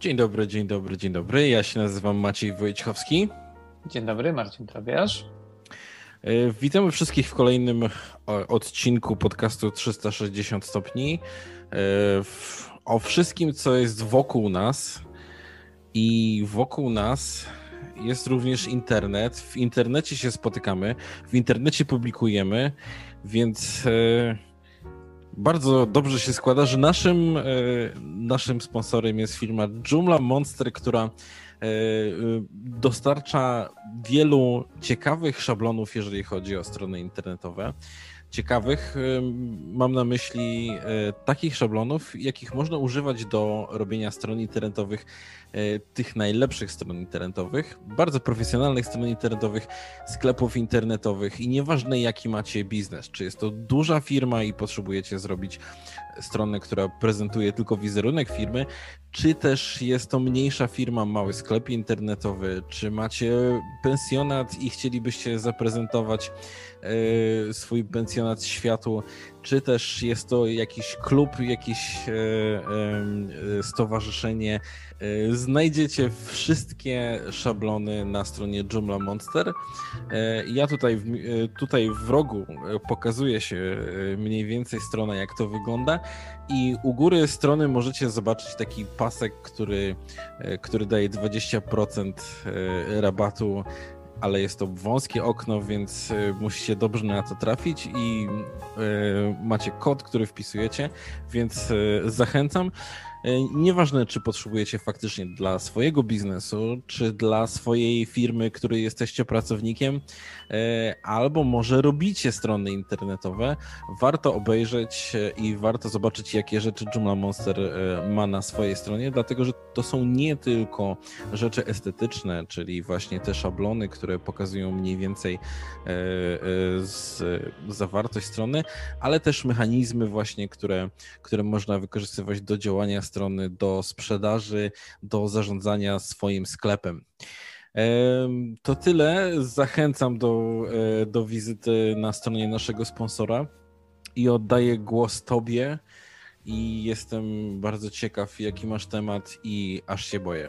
Dzień dobry, dzień dobry, dzień dobry. Ja się nazywam Maciej Wojciechowski. Dzień dobry, Marcin Trawiarz. E, witamy wszystkich w kolejnym odcinku podcastu 360 stopni. E, o wszystkim, co jest wokół nas. I wokół nas jest również internet. W internecie się spotykamy, w internecie publikujemy, więc e, bardzo dobrze się składa, że naszym, e, naszym sponsorem jest firma Joomla Monster, która e, dostarcza wielu ciekawych szablonów, jeżeli chodzi o strony internetowe ciekawych. Mam na myśli e, takich szablonów, jakich można używać do robienia stron internetowych, e, tych najlepszych stron internetowych, bardzo profesjonalnych stron internetowych, sklepów internetowych i nieważne jaki macie biznes, czy jest to duża firma i potrzebujecie zrobić stronę, która prezentuje tylko wizerunek firmy, czy też jest to mniejsza firma, mały sklep internetowy, czy macie pensjonat i chcielibyście zaprezentować E, swój pensjonat światu, czy też jest to jakiś klub, jakieś e, e, stowarzyszenie. Znajdziecie wszystkie szablony na stronie Joomla Monster. Ja tutaj, tutaj w rogu pokazuje się mniej więcej strona, jak to wygląda i u góry strony możecie zobaczyć taki pasek, który, który daje 20% rabatu ale jest to wąskie okno, więc y, musicie dobrze na to trafić i macie kod, który wpisujecie, więc zachęcam. E, nieważne, czy potrzebujecie faktycznie dla swojego biznesu, czy dla swojej firmy, której jesteście pracownikiem, e, albo może robicie strony internetowe, warto obejrzeć e, i warto zobaczyć, jakie rzeczy Joomla Monster ma na swojej stronie, dlatego że to są nie tylko rzeczy estetyczne, czyli właśnie te szablony, które pokazują mniej więcej zawartość strony, ale też mechanizmy właśnie, które, które można wykorzystywać do działania strony do sprzedaży, do zarządzania swoim sklepem. To tyle. Zachęcam do, e, do wizyty na stronie naszego sponsora i oddaję głos Tobie. I jestem bardzo ciekaw, jaki masz temat, i aż się boję.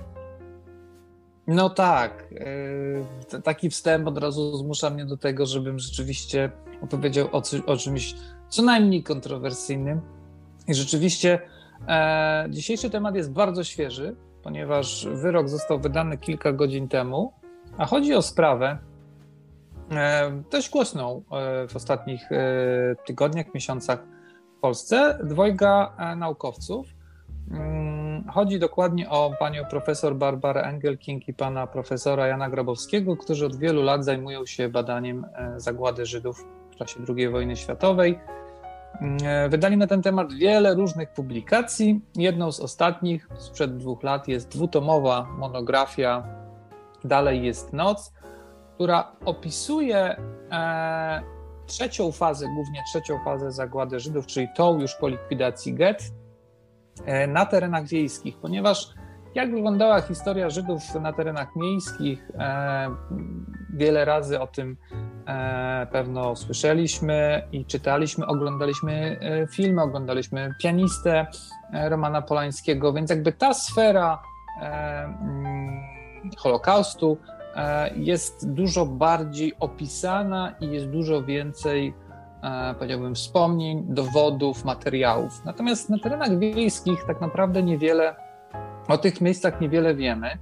No tak. E, taki wstęp od razu zmusza mnie do tego, żebym rzeczywiście opowiedział o, o czymś co najmniej kontrowersyjnym. I rzeczywiście E, dzisiejszy temat jest bardzo świeży, ponieważ wyrok został wydany kilka godzin temu, a chodzi o sprawę e, dość głośną e, w ostatnich tygodniach, miesiącach w Polsce. Dwojga naukowców. Mm, chodzi dokładnie o panią profesor Barbarę Engelking i pana profesora Jana Grabowskiego, którzy od wielu lat zajmują się badaniem zagłady Żydów w czasie II wojny światowej E, wydali na ten temat wiele różnych publikacji. Jedną z ostatnich sprzed dwóch lat jest dwutomowa monografia Dalej jest noc, która opisuje e, trzecią fazę, głównie trzecią fazę zagłady Żydów, czyli tą już po likwidacji get e, na terenach wiejskich, ponieważ jak wyglądała historia Żydów na terenach miejskich, e, wiele razy o tym E, pewno słyszeliśmy i czytaliśmy, oglądaliśmy e, filmy, oglądaliśmy pianistę Romana Polańskiego, więc jakby ta sfera mm, Holokaustu jest dużo bardziej opisana i jest dużo więcej, powiedziałbym, wspomnień, dowodów, materiałów. Natomiast na terenach wiejskich tak naprawdę niewiele, o tych miejscach niewiele wiemy.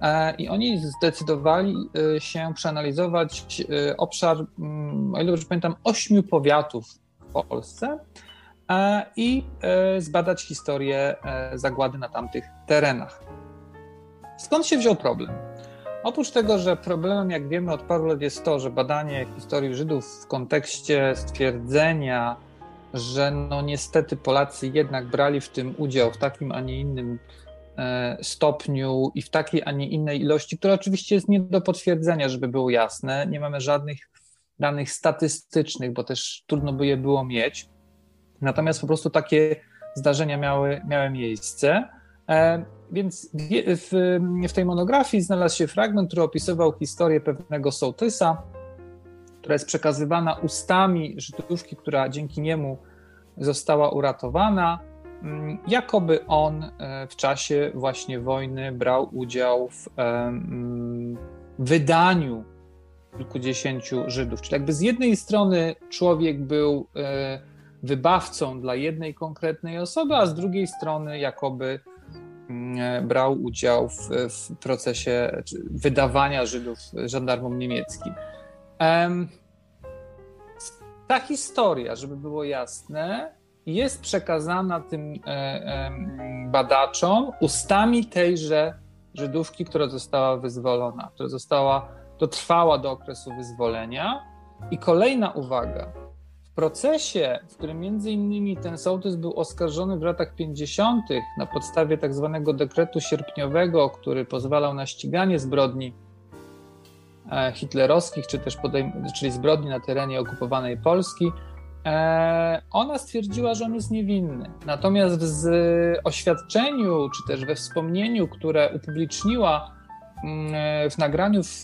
E, I oni zdecydowali e, się przeanalizować e, obszar, mm, o ile dobrze pamiętam, ośmiu powiatów w Polsce i zbadać historię zagłady na tamtych terenach. Skąd się wziął problem? Oprócz tego, że problemem, jak wiemy, od paru lat jest to, że badanie historii Żydów w kontekście stwierdzenia, że no niestety Polacy jednak brali w tym udział w takim, a nie innym stopniu i w takiej, a nie innej ilości, która oczywiście jest nie do potwierdzenia, żeby było jasne. Nie mamy żadnych danych statystycznych, bo też trudno by je było mieć. Natomiast po prostu takie zdarzenia miały, miały miejsce. E, więc w, w tej monografii znalazł się fragment, który opisywał historię pewnego sołtysa, która jest przekazywana ustami Żydówki, która dzięki niemu została uratowana jakoby on w czasie właśnie wojny brał udział w wydaniu kilkudziesięciu Żydów. Czyli jakby z jednej strony człowiek był wybawcą dla jednej konkretnej osoby, a z drugiej strony jakoby mm, brał udział w, w procesie wydawania Żydów żandarmom niemieckim. Ta historia, żeby było jasne, jest przekazana tym e, badaczom ustami tejże Żydówki, która została wyzwolona, która została, dotrwała do okresu wyzwolenia. I kolejna uwaga, procesie, w którym między innymi ten sołtys był oskarżony w latach 50. na podstawie tak zwanego dekretu sierpniowego, który pozwalał na ściganie zbrodni e, hitlerowskich, czy też podejm- czyli zbrodni na terenie okupowanej Polski, e, ona stwierdziła, że on jest niewinny. Natomiast w oświadczeniu, czy też we wspomnieniu, które upubliczniła mm, e, w nagraniu w,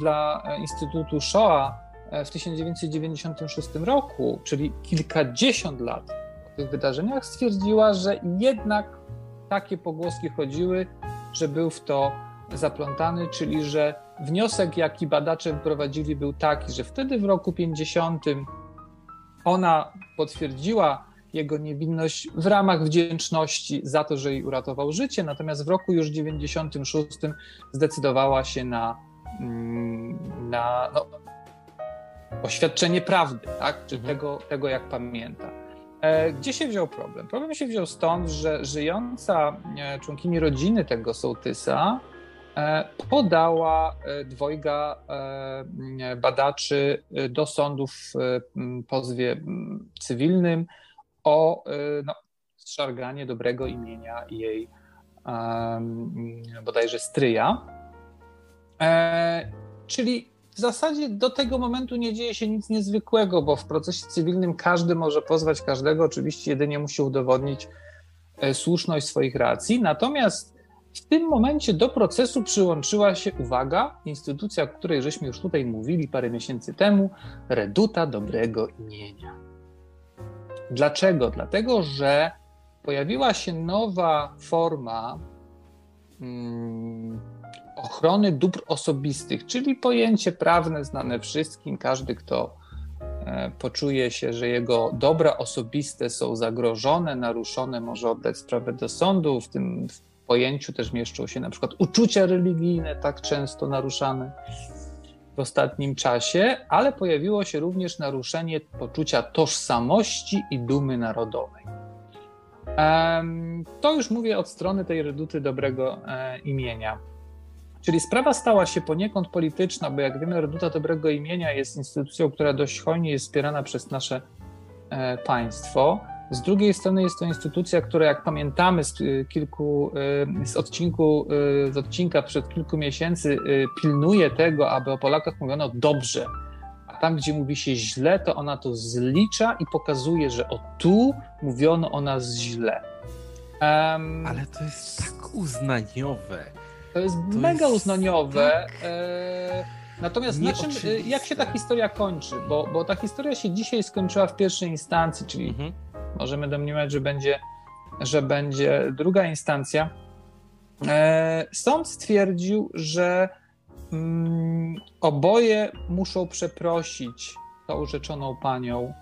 dla Instytutu Shoah E, w 1996 roku, czyli kilkadziesiąt lat po tych wydarzeniach, stwierdziła, że jednak takie pogłoski chodziły, że był w to zaplątany, czyli że wniosek, jaki badacze wyprowadzili, był taki, że wtedy w roku 50 ona potwierdziła jego niewinność w ramach wdzięczności za to, że jej uratował życie, natomiast w roku już 96 zdecydowała się na, mm, na no, oświadczenie prawdy, tak? czy mhm. tego, tego, jak pamięta. E, gdzie się wziął problem? Problem się wziął stąd, że żyjąca e, członkini rodziny tego sołtysa podała dwojga badaczy do sądów w pozwie cywilnym o no, dobrego imienia jej bodajże stryja. Czyli w zasadzie do tego momentu nie dzieje się nic niezwykłego, bo w procesie cywilnym każdy może pozwać każdego, oczywiście jedynie musi udowodnić e, słuszność swoich racji. Natomiast w tym momencie do procesu przyłączyła się, uwaga, instytucja, o której żeśmy już tutaj mówili parę miesięcy temu, Reduta Dobrego Imienia. Dlaczego? Dlatego, że pojawiła się nowa forma. Hmm, ochrony dóbr osobistych, czyli pojęcie prawne znane wszystkim. Każdy, kto e, poczuje się, że jego dobra osobiste są zagrożone, naruszone, może oddać sprawę do sądu. W tym pojęciu też mieszczą się na przykład uczucia religijne, tak często naruszane w ostatnim czasie, ale pojawiło się również naruszenie poczucia tożsamości i dumy narodowej. To już mówię od strony tej reduty dobrego e, imienia. Czyli sprawa stała się poniekąd polityczna, bo jak wiemy, Reduta Dobrego Imienia jest instytucją, która dość hojnie jest wspierana przez nasze e, państwo. Z drugiej strony jest to instytucja, która jak pamiętamy z e, kilku, e, z odcinku, z odcinka przed kilku miesięcy pilnuje tego, aby o Polakach mówiono dobrze, a tam, gdzie mówi się źle, to ona to zlicza i pokazuje, że o tu mówiono o nas źle. Um, Ale to jest tak uznaniowe. To jest to mega jest... uznaniowe. Tak. E... Natomiast na czym, jak się ta historia kończy? Bo, bo ta historia się dzisiaj skończyła w pierwszej instancji, czyli mhm. Możemy domniemać, że będzie, że będzie druga instancja. E... Sąd stwierdził, że mm, oboje muszą przeprosić tą urzeczoną panią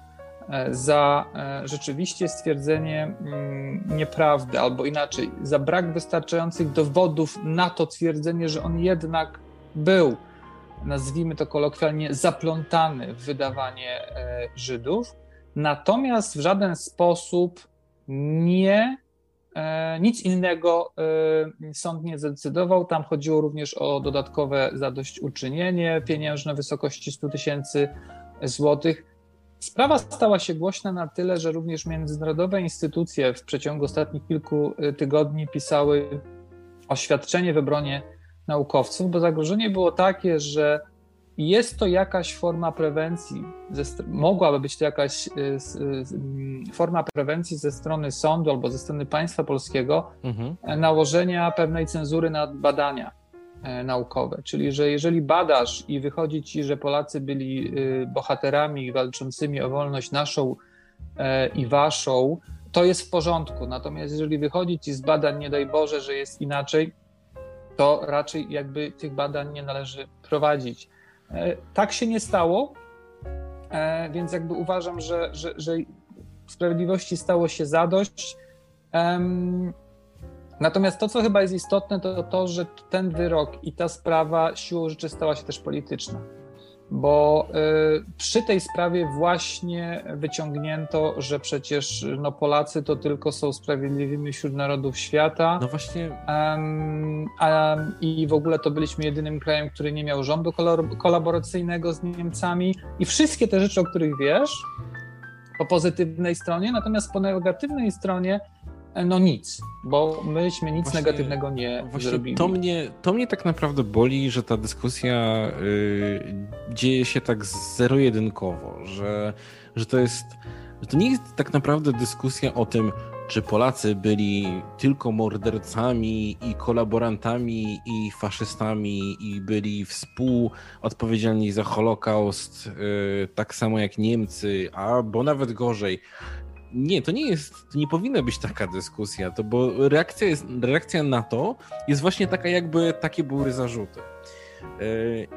E, za e, rzeczywiście stwierdzenie mm, nieprawdy, albo inaczej, za brak wystarczających dowodów na to twierdzenie, że on jednak był, nazwijmy to kolokwialnie, zaplątany w wydawanie Żydów, natomiast w żaden sposób nie nic innego sąd nie zdecydował. Tam chodziło również o dodatkowe zadośćuczynienie pieniężne w wysokości 100 tysięcy złotych. Sprawa stała się głośna na tyle, że również międzynarodowe instytucje w przeciągu ostatnich kilku y, tygodni pisały oświadczenie w obronie naukowców, bo zagrożenie było takie, że jest to jakaś forma prewencji, mogłaby być to jakaś y, y, forma prewencji ze strony sądu albo ze strony państwa polskiego mhm. nałożenia pewnej cenzury na badania E, naukowe. Czyli, że jeżeli badasz i wychodzi ci, że Polacy byli bohaterami walczącymi o wolność naszą e, i waszą, to jest w porządku. Natomiast jeżeli wychodzi ci z badań, nie daj Boże, że jest inaczej, to raczej jakby tych badań nie należy prowadzić. E, tak się nie stało, e, więc jakby uważam, że, że, że sprawiedliwości stało się zadość. Natomiast to, co chyba jest istotne, to to, że ten wyrok i ta sprawa siłą rzeczy stała się też polityczna bo y, przy tej sprawie właśnie wyciągnięto, że przecież no, Polacy to tylko są sprawiedliwymi wśród narodów świata. No właśnie. Um, um, I w ogóle to byliśmy jedynym krajem, który nie miał rządu kolaboracyjnego z Niemcami. I wszystkie te rzeczy, o których wiesz, po pozytywnej stronie, natomiast po negatywnej stronie no nic, bo myśmy nic właśnie, negatywnego nie zrobili. To mnie, to mnie tak naprawdę boli, że ta dyskusja y, dzieje się tak zero-jedynkowo, że, że to jest, że to nie jest tak naprawdę dyskusja o tym, czy Polacy byli tylko mordercami i kolaborantami i faszystami i byli współodpowiedzialni za Holokaust, y, tak samo jak Niemcy, albo nawet gorzej, nie, to nie jest, to nie powinna być taka dyskusja, to bo reakcja, jest, reakcja na to jest właśnie taka, jakby takie były zarzuty. E,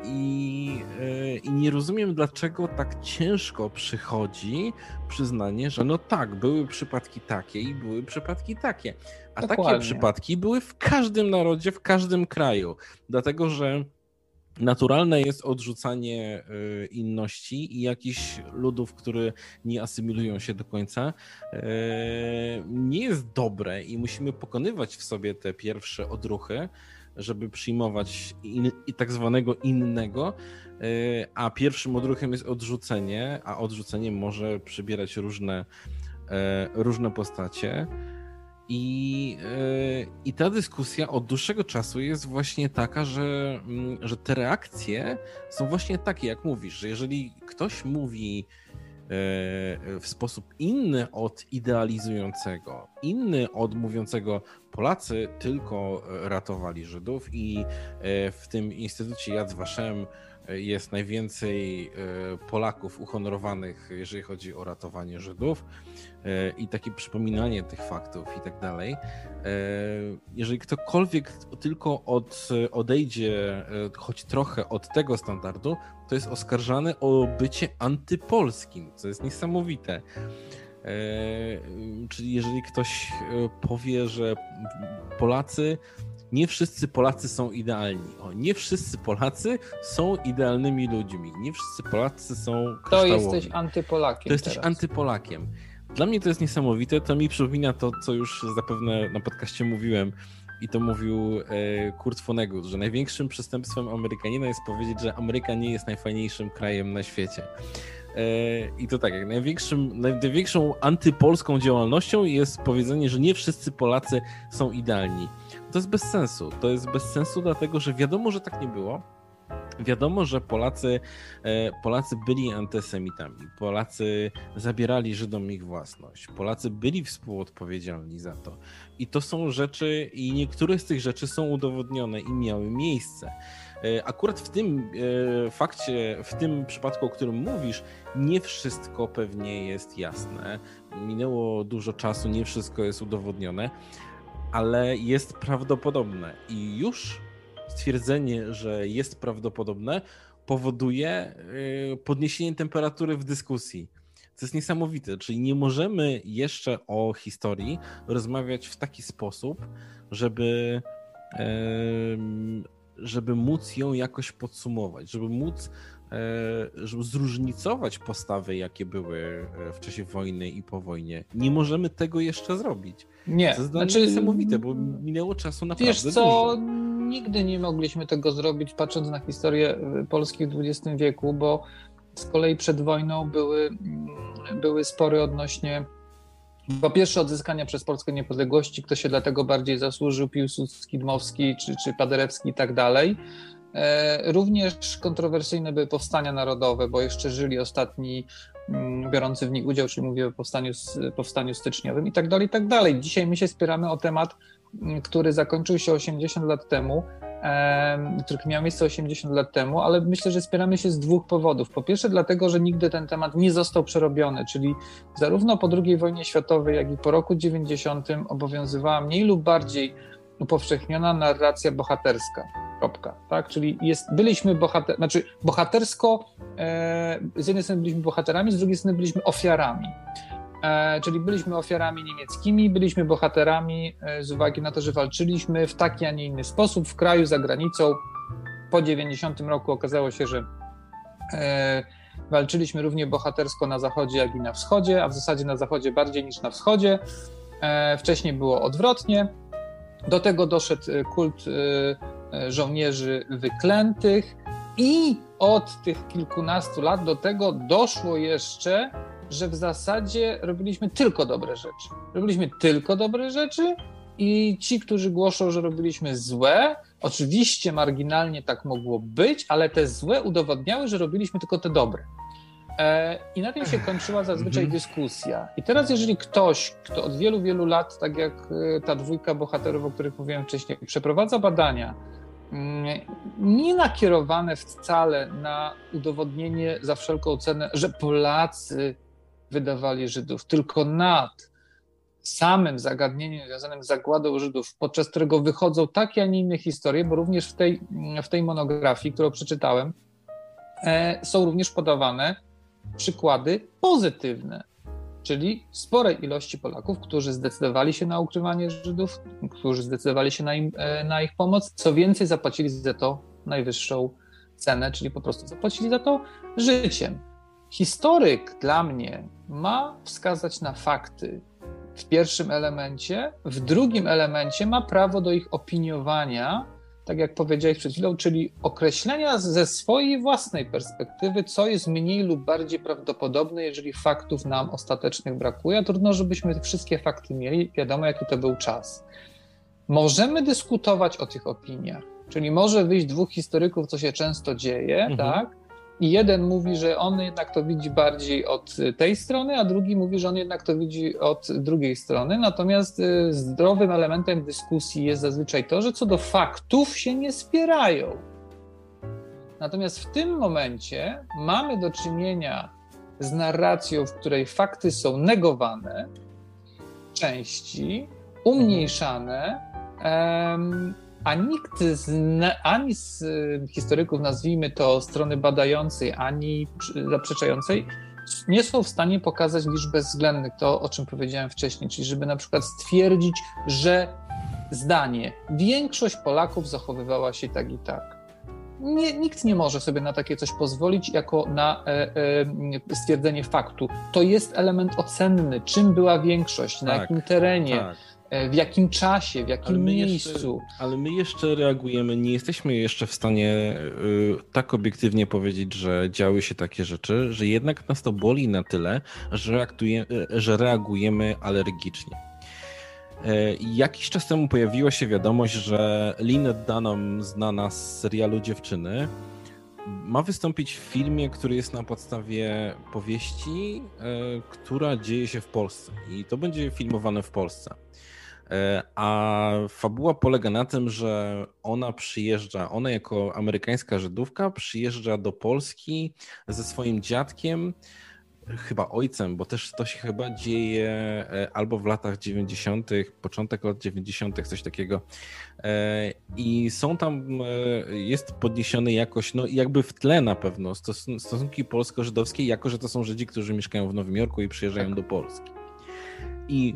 I, e, I, nie rozumiem, dlaczego tak ciężko przychodzi przyznanie, że no tak, były przypadki takie i były przypadki takie. A Dokładnie. takie przypadki były w każdym narodzie, w każdym kraju. Dlatego, że Naturalne jest odrzucanie y, inności i jakichś ludów, które nie asymilują się do końca, y, nie jest dobre i musimy pokonywać w sobie te pierwsze odruchy, żeby przyjmować in, i tak zwanego innego, y, a pierwszym odruchem jest odrzucenie, a odrzucenie może przybierać różne, różne postacie. I, yy, I ta dyskusja od dłuższego czasu jest właśnie taka, że, mm, że te reakcje są właśnie takie, jak mówisz, że jeżeli ktoś mówi yy, w sposób inny od idealizującego, inny od mówiącego Polacy tylko ratowali Żydów i w tym instytucie Yad Vashem jest najwięcej Polaków uhonorowanych, jeżeli chodzi o ratowanie Żydów E, i takie przypominanie tych faktów i tak dalej. E, jeżeli ktokolwiek tylko od, odejdzie e, choć trochę od tego standardu, to jest oskarżany o bycie antypolskim, co jest niesamowite. Czyli jeżeli ktoś powie, że Polacy nie wszyscy Polacy są idealni. O, nie wszyscy Polacy są idealnymi ludźmi. Nie wszyscy Polacy są To jesteś antypolakiem. To jesteś teraz. antypolakiem. Dla mnie to jest niesamowite. To mi przypomina to, co już zapewne na podcaście mówiłem. I to mówił e, Kurt Vonnegut, że największym przestępstwem Amerykanina jest powiedzieć, że Ameryka nie jest najfajniejszym krajem na świecie. E, I to tak, jak największym, największą antypolską działalnością jest powiedzenie, że nie wszyscy Polacy są idealni. To jest bez sensu. To jest bez sensu, dlatego że wiadomo, że tak nie było Wiadomo, że Polacy, e, Polacy byli antysemitami, Polacy zabierali Żydom ich własność, Polacy byli współodpowiedzialni za to. I to są rzeczy, i niektóre z tych rzeczy są udowodnione i miały miejsce. E, akurat w tym e, fakcie, w tym przypadku, o którym mówisz, nie wszystko pewnie jest jasne. Minęło dużo czasu, nie wszystko jest udowodnione, ale jest prawdopodobne. I już stwierdzenie, że jest prawdopodobne, powoduje y, podniesienie temperatury w dyskusji. To jest niesamowite, czyli nie możemy jeszcze o historii rozmawiać w taki sposób, żeby, żeby móc ją jakoś podsumować, żeby móc zróżnicować postawy, jakie były e, w czasie wojny i po wojnie. Nie możemy tego jeszcze zrobić. Nie. To jest znaczy, niesamowite, bo minęło czasu naprawdę Wiesz co, dużo. nigdy nie mogliśmy tego zrobić, patrząc na historię e, Polski w XX wieku, bo z kolei przed wojną były, mm, były spory odnośnie po pierwsze odzyskania przez Polskę niepodległości, kto się dlatego bardziej zasłużył, Piłsudski, Dmowski czy, czy Paderewski i tak dalej. E, również kontrowersyjne były powstania narodowe, bo jeszcze żyli ostatni mm, biorący w nich udział, czyli mówię o powstaniu, powstaniu styczniowym i tak dalej, i tak dalej. Dzisiaj my się spieramy o temat, mm, który zakończył się 80 lat temu, który miał miejsce 80 lat temu, ale myślę, że spieramy się z dwóch powodów. Po pierwsze, dlatego, że nigdy ten temat nie został przerobiony, czyli zarówno po II wojnie światowej, jak i po roku 90 obowiązywała mniej lub bardziej upowszechniona narracja bohaterska. Kropka, tak? Czyli jest, byliśmy bohater, znaczy bohatersko, e, z jednej strony byliśmy bohaterami, z drugiej strony byliśmy ofiarami. E, czyli byliśmy ofiarami niemieckimi, byliśmy bohaterami e, z uwagi na to, że walczyliśmy w taki, a nie inny sposób w kraju, za granicą. Po 90 roku okazało się, że e, walczyliśmy równie bohatersko na zachodzie, jak i na wschodzie, a w zasadzie na zachodzie bardziej niż na wschodzie. Wcześniej było odwrotnie. Do tego doszedł kult żołnierzy wyklętych i od tych kilkunastu lat do tego doszło jeszcze że w zasadzie robiliśmy tylko dobre rzeczy. Robiliśmy tylko dobre rzeczy i ci, którzy głoszą, że robiliśmy złe, oczywiście marginalnie tak mogło być, ale te złe udowodniały, że robiliśmy tylko te dobre. E, I na tym się kończyła zazwyczaj mhm. dyskusja. I teraz, jeżeli ktoś, kto od wielu, wielu lat, tak jak e, ta dwójka bohaterów, o których mówiłem wcześniej, przeprowadza badania, mm, nie nakierowane wcale na udowodnienie za wszelką cenę, że Polacy wydawali Żydów, tylko nad samym zagadnieniem związanym z zagładą Żydów, podczas którego wychodzą takie, a nie inne historie, bo również w tej, w tej monografii, którą przeczytałem, e, są również podawane przykłady pozytywne, czyli sporej ilości Polaków, którzy zdecydowali się na ukrywanie Żydów, którzy zdecydowali się na, im, e, na ich pomoc, co więcej, zapłacili za to najwyższą cenę, czyli po prostu zapłacili za to życiem. Historyk dla mnie ma wskazać na fakty w pierwszym elemencie, w drugim elemencie ma prawo do ich opiniowania, tak jak powiedziałeś przed chwilą, czyli określenia ze swojej własnej perspektywy, co jest mniej lub bardziej prawdopodobne, jeżeli faktów nam ostatecznych brakuje. Trudno, żebyśmy wszystkie fakty mieli, wiadomo, jaki to był czas. Możemy dyskutować o tych opiniach, czyli może wyjść dwóch historyków, co się często dzieje, mhm. tak? I jeden mówi, że on jednak to widzi bardziej od tej strony, a drugi mówi, że on jednak to widzi od drugiej strony. Natomiast y, zdrowym elementem dyskusji jest zazwyczaj to, że co do faktów się nie spierają. Natomiast w tym momencie mamy do czynienia z narracją, w której fakty są negowane, części, umniejszane, a nikt z, ani z y, historyków, nazwijmy to strony badającej, ani zaprzeczającej, nie są w stanie pokazać liczb bezwzględnych, to o czym powiedziałem wcześniej, czyli żeby na przykład stwierdzić, że zdanie większość Polaków zachowywała się tak i tak. Nie, nikt nie może sobie na takie coś pozwolić jako na e, e, stwierdzenie faktu. To jest element ocenny, czym była większość, na tak, jakim terenie. Tak w jakim czasie, w jakim ale miejscu. Jeszcze, ale my jeszcze reagujemy, nie jesteśmy jeszcze w stanie y, tak obiektywnie powiedzieć, że działy się takie rzeczy, że jednak nas to boli na tyle, że, reaguje, y, że reagujemy alergicznie. Y, jakiś czas temu pojawiła się wiadomość, że Lynette Dunham, znana z serialu Dziewczyny, ma wystąpić w filmie, który jest na podstawie powieści, która dzieje się w Polsce. I to będzie filmowane w Polsce. E, a fabuła polega na tym, że ona przyjeżdża, ona jako amerykańska Żydówka przyjeżdża do Polski ze swoim dziadkiem, chyba ojcem, bo też to się chyba dzieje e, albo w latach 90., początek lat 90., coś takiego. E, I są tam, jest podniesiony jakoś, no jakby w tle na pewno stosunki polsko-żydowskie, jako że to są Żydzi, którzy mieszkają w Nowym Jorku i przyjeżdżają tak. do Polski. I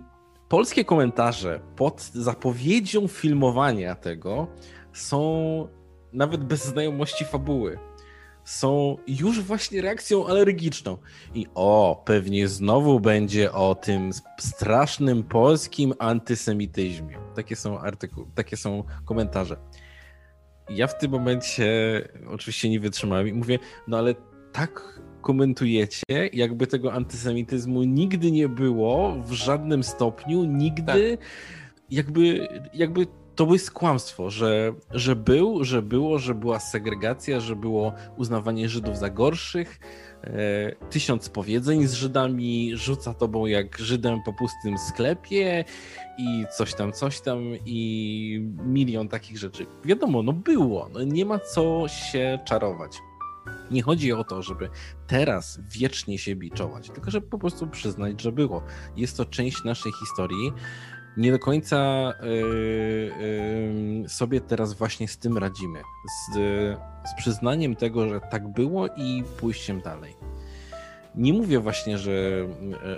polskie komentarze pod zapowiedzią filmowania tego są nawet bez znajomości fabuły. Są już właśnie reakcją alergiczną. I o, pewnie znowu będzie o tym strasznym polskim antysemityzmie. Takie są artykuły, takie są komentarze. Ja w tym momencie oczywiście nie wytrzymałem i mówię, no ale tak komentujecie, jakby tego antysemityzmu nigdy nie było w żadnym stopniu, nigdy tak. jakby, jakby to jest kłamstwo, że, że był, że było, że była segregacja, że było uznawanie Żydów za gorszych, tysiąc powiedzeń z Żydami, rzuca tobą jak Żydem po pustym sklepie i coś tam, coś tam i milion takich rzeczy. Wiadomo, no było, no nie ma co się czarować. Nie chodzi o to, żeby teraz wiecznie się biczować, tylko żeby po prostu przyznać, że było. Jest to część naszej historii. Nie do końca yy, yy, sobie teraz właśnie z tym radzimy. Z, z przyznaniem tego, że tak było i pójściem dalej. Nie mówię właśnie, że,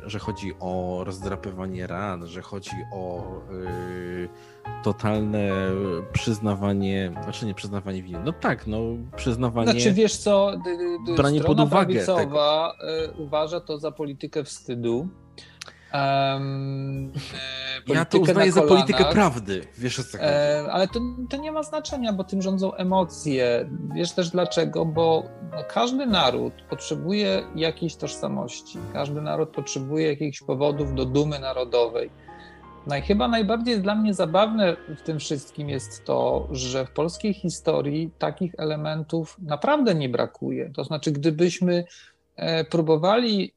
że chodzi o rozdrapywanie ran, że chodzi o yy, totalne przyznawanie, znaczy nie przyznawanie winy. No tak, no przyznawanie. Znaczy wiesz co, branie pod uwagę tego. Y, uważa to za politykę wstydu. Um, ja to uznaję za politykę prawdy, wiesz o co chodzi. E, ale to, to nie ma znaczenia, bo tym rządzą emocje. Wiesz też dlaczego? Bo każdy naród potrzebuje jakiejś tożsamości. Każdy naród potrzebuje jakichś powodów do dumy narodowej. No i chyba najbardziej dla mnie zabawne w tym wszystkim jest to, że w polskiej historii takich elementów naprawdę nie brakuje. To znaczy, gdybyśmy e, próbowali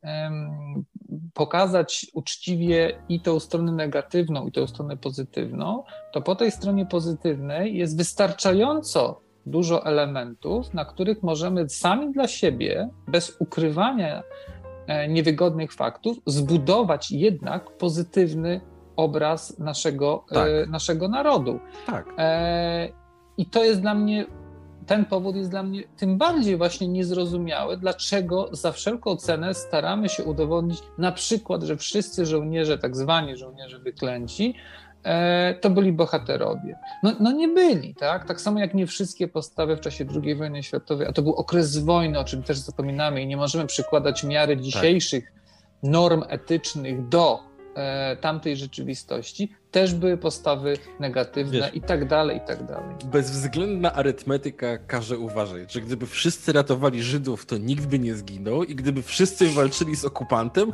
pokazać uczciwie i tą stronę negatywną, i tą stronę pozytywną, to po tej stronie pozytywnej jest wystarczająco dużo elementów, na których możemy sami dla siebie, bez ukrywania e, niewygodnych faktów, zbudować jednak pozytywny obraz naszego, e, tak. naszego narodu. Tak. E, I to jest dla mnie, ten powód jest dla mnie tym bardziej właśnie niezrozumiały, dlaczego za wszelką cenę staramy się udowodnić na przykład, że wszyscy żołnierze, tak zwani żołnierze wyklęci, e, to byli bohaterowie. No, no, nie byli, tak? Tak samo jak nie wszystkie postawy w czasie II wojny światowej, a to był okres wojny, o czym też zapominamy i nie możemy przykładać miary tak. dzisiejszych tak. norm etycznych do tamtej rzeczywistości, też były postawy negatywne Wiesz, i tak dalej, i tak dalej. Bezwzględna arytmetyka każe uważać, że gdyby wszyscy ratowali Żydów, to nikt by nie zginął i gdyby wszyscy walczyli z okupantem,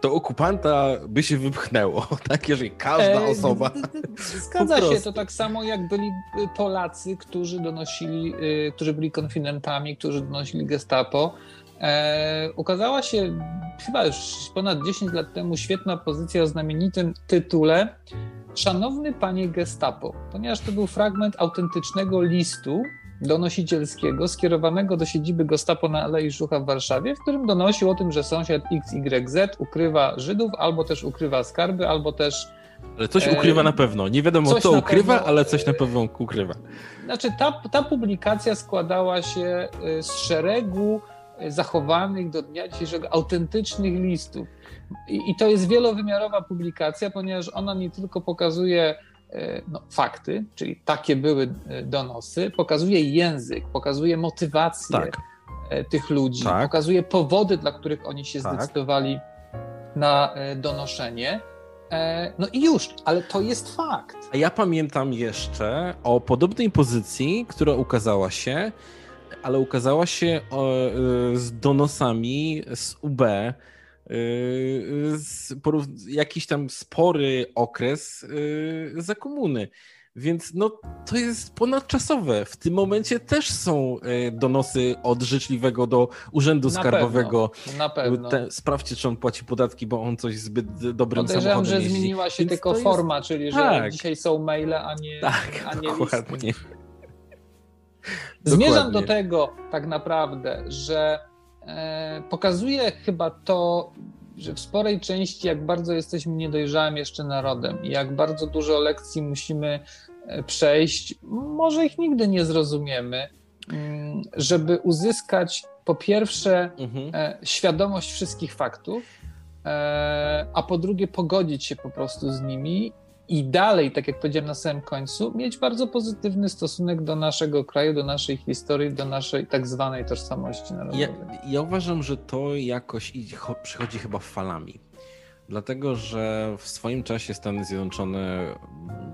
to okupanta by się wypchnęło, tak? Jeżeli każda e, osoba... Zgadza się, to tak samo jak byli Polacy, którzy donosili, y, którzy byli konfidentami, którzy donosili gestapo, E, ukazała się chyba już ponad 10 lat temu świetna pozycja o znamienitym tytule Szanowny panie Gestapo, ponieważ to był fragment autentycznego listu donosicielskiego skierowanego do siedziby Gestapo na Alei Żucha w Warszawie, w którym donosił o tym, że sąsiad XYZ ukrywa Żydów, albo też ukrywa skarby, albo też ale coś ukrywa na pewno. Nie wiadomo, co ukrywa, pewno, ale coś na pewno ukrywa. Znaczy, ta, ta publikacja składała się y, z szeregu zachowanych do dnia dzisiejszego autentycznych listów. I, I, to jest wielowymiarowa publikacja, ponieważ ona nie tylko pokazuje e, no, fakty, czyli takie były e, donosy, pokazuje język, pokazuje motywację tak. E, tych ludzi, tak. pokazuje powody, dla których oni się tak. zdecydowali na donoszenie. No i już, ale to jest fakt. A ja pamiętam jeszcze o podobnej pozycji, która ukazała się ale ukazała się y, z donosami z UB y, z jakiś tam spory okres y, za komuny. Więc no, to jest ponadczasowe. W tym momencie też są donosy od życzliwego do urzędu na skarbowego. Pewno, na pewno. Te, sprawdźcie, czy on płaci podatki, bo on coś zbyt dobrym Podejrzewam, samochodem że zmieniła się Więc tylko forma, jest... czyli że tak. dzisiaj są maile, a nie, tak, a nie dokładnie. Listy. Zmierzam do tego tak naprawdę, że e, pokazuje chyba to, że w sporej części, jak bardzo jesteśmy niedojrzałym jeszcze narodem i jak bardzo dużo lekcji musimy e, przejść, może ich nigdy nie zrozumiemy, mm, żeby uzyskać po pierwsze mhm. e, świadomość wszystkich faktów, a po drugie pogodzić się po prostu z nimi i dalej, tak jak powiedziałem na samym końcu, mieć bardzo pozytywny stosunek do naszego kraju, do naszej historii, do naszej tak zwanej tożsamości narodowej. Ja, ja uważam, że to jakoś przychodzi chyba falami. Dlatego, że w swoim czasie Stany Zjednoczone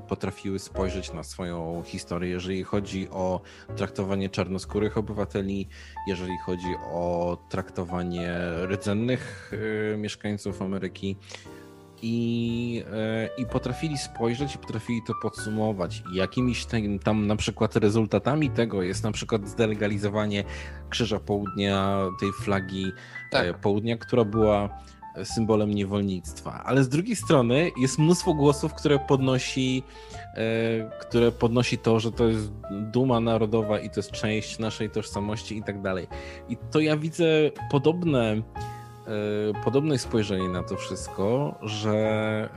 potrafiły spojrzeć na swoją historię, jeżeli chodzi o traktowanie czarnoskórych obywateli, jeżeli chodzi o traktowanie rdzennych y, mieszkańców Ameryki i, e, i potrafili spojrzeć i potrafili to podsumować. I jakimiś ten, tam na przykład rezultatami tego jest na przykład zdelegalizowanie Krzyża Południa, tej flagi e, tak. Południa, która była symbolem niewolnictwa. Ale z drugiej strony jest mnóstwo głosów, które podnosi, e, które podnosi to, że to jest duma narodowa i to jest część naszej tożsamości i tak dalej. I to ja widzę podobne podobne spojrzenie na to wszystko, że,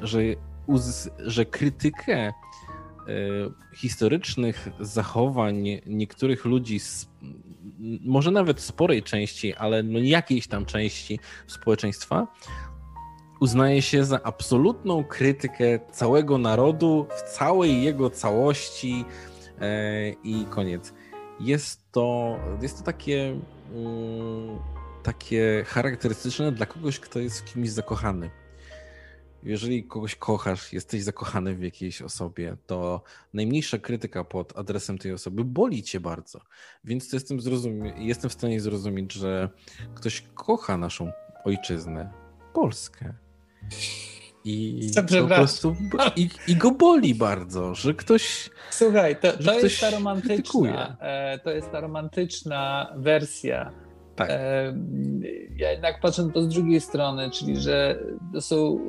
że, że krytykę e, historycznych zachowań niektórych ludzi, może nawet sporej części, ale no jakiejś tam części społeczeństwa, uznaje się za absolutną krytykę całego narodu w całej jego całości e, i koniec. Jest to, jest to takie. Mm, takie charakterystyczne dla kogoś, kto jest w kimś zakochany. Jeżeli kogoś kochasz, jesteś zakochany w jakiejś osobie, to najmniejsza krytyka pod adresem tej osoby boli cię bardzo. Więc to jestem, zrozumie- jestem w stanie zrozumieć, że ktoś kocha naszą ojczyznę, Polskę. I po prostu i, i, go boli bardzo, że ktoś. Słuchaj, to, to jest ta romantyczna. E, to jest ta romantyczna wersja tak. Ja jednak patrzę na to z drugiej strony, czyli że to są.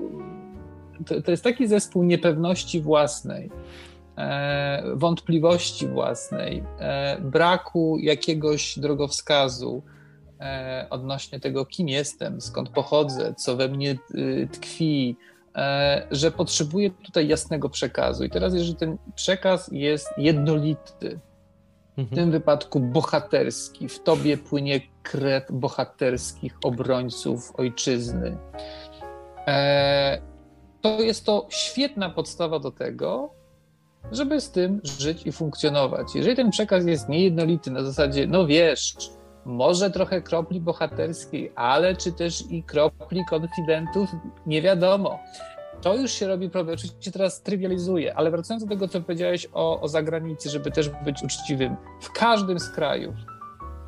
To, to jest taki zespół niepewności własnej, e, wątpliwości własnej, e, braku jakiegoś drogowskazu e, odnośnie tego, kim jestem, skąd pochodzę, co we mnie y, tkwi, że potrzebuję tutaj jasnego przekazu. I teraz, jeżeli ten przekaz jest jednolity, w tym wypadku bohaterski. W tobie płynie krew bohaterskich obrońców ojczyzny. E, to jest to świetna podstawa do tego, żeby z tym żyć i funkcjonować. Jeżeli ten przekaz jest niejednolity na zasadzie, no wiesz, może trochę kropli bohaterskiej, ale czy też i kropli konfidentów, nie wiadomo to już się robi problem. Oczywiście teraz trywializuje, ale wracając do tego, co powiedziałeś o, o zagranicy, żeby też być uczciwym, w każdym z krajów,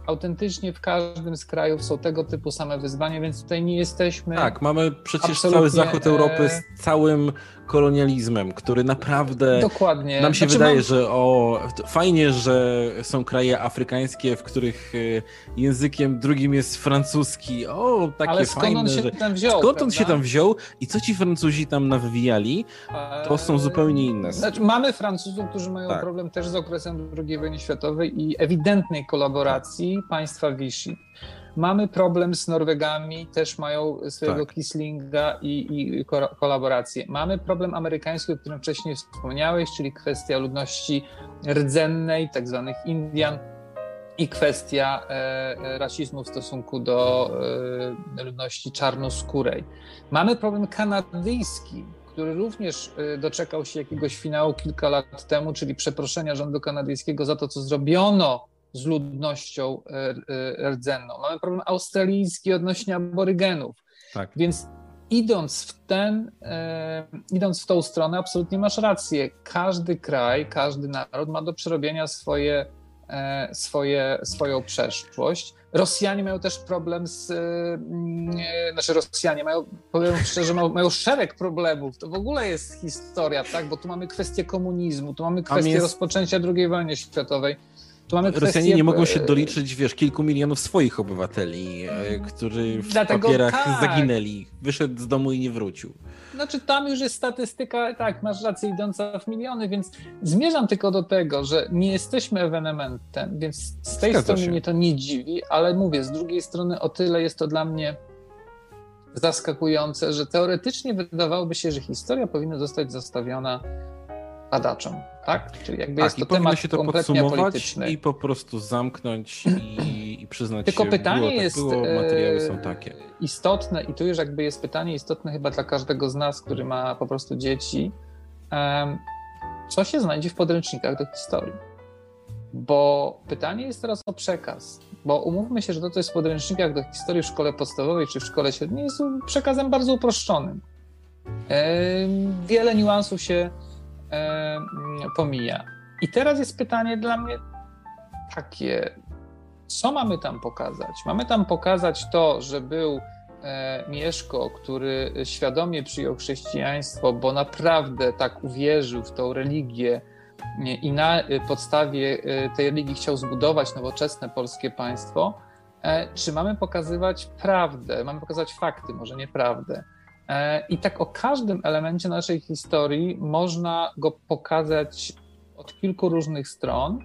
autentycznie w każdym z krajów są tego typu same wyzwania, więc tutaj nie jesteśmy. Tak, mamy przecież cały zachód Europy z e, całym kolonializmem, który naprawdę Dokładnie. nam się znaczy wydaje, mam... że o, fajnie, że są kraje afrykańskie, w których e, językiem drugim jest francuski. O, takie Ale skąd fajne, on się że... tam wziął? Skąd on się tam wziął i co ci Francuzi tam nawywijali, to są zupełnie inne. Znaczy, mamy Francuzów, którzy mają tak. problem też z okresem II wojny światowej i ewidentnej kolaboracji państwa Vichy. Mamy problem z Norwegami, też mają swojego tak. Kislinga i, i kolaborację. Mamy problem amerykański, o którym wcześniej wspomniałeś, czyli kwestia ludności rdzennej, tak zwanych Indian, i kwestia e, rasizmu w stosunku do e, ludności czarnoskórej. Mamy problem kanadyjski, który również e, doczekał się jakiegoś finału kilka lat temu, czyli przeproszenia rządu kanadyjskiego za to, co zrobiono z ludnością e, e, rdzenną. Mamy problem australijski odnośnie aborygenów. Tak. Więc idąc w ten, e, idąc w tą stronę, absolutnie masz rację. Każdy kraj, każdy naród ma do przerobienia swoje, swoje, swoją przeszłość. Rosjanie mają też problem z. Znaczy, Rosjanie mają, powiem szczerze, mają, mają szereg problemów. To w ogóle jest historia, tak? Bo tu mamy kwestię komunizmu, tu mamy kwestię jest... rozpoczęcia II wojny światowej Rosjanie kwestię... nie mogą się doliczyć, wiesz, kilku milionów swoich obywateli, e, którzy w Dlatego papierach tak. zaginęli. Wyszedł z domu i nie wrócił. Znaczy tam już jest statystyka, tak, masz rację, idąca w miliony, więc zmierzam tylko do tego, że nie jesteśmy ewenementem, więc z tej Zgadza strony się. mnie to nie dziwi, ale mówię, z drugiej strony o tyle jest to dla mnie zaskakujące, że teoretycznie wydawałoby się, że historia powinna zostać zostawiona badaczom, tak? Czyli jakby tak, jest to temat się to podsumować i po prostu zamknąć i, i przyznać Tylko się, pytanie było, tak jest było, materiały są takie. istotne i tu już jakby jest pytanie istotne chyba dla każdego z nas, który ma po prostu dzieci, co się znajdzie w podręcznikach do historii? Bo pytanie jest teraz o przekaz, bo umówmy się, że to, co jest w podręcznikach do historii w szkole podstawowej czy w szkole średniej jest przekazem bardzo uproszczonym. Wiele niuansów się E, pomija. I teraz jest pytanie dla mnie takie, co mamy tam pokazać? Mamy tam pokazać to, że był e, Mieszko, który świadomie przyjął chrześcijaństwo, bo naprawdę tak uwierzył w tą religię i na podstawie tej religii chciał zbudować nowoczesne polskie państwo, czy mamy pokazywać prawdę, mamy pokazać fakty, może nie prawdę. I tak o każdym elemencie naszej historii można go pokazać od kilku różnych stron.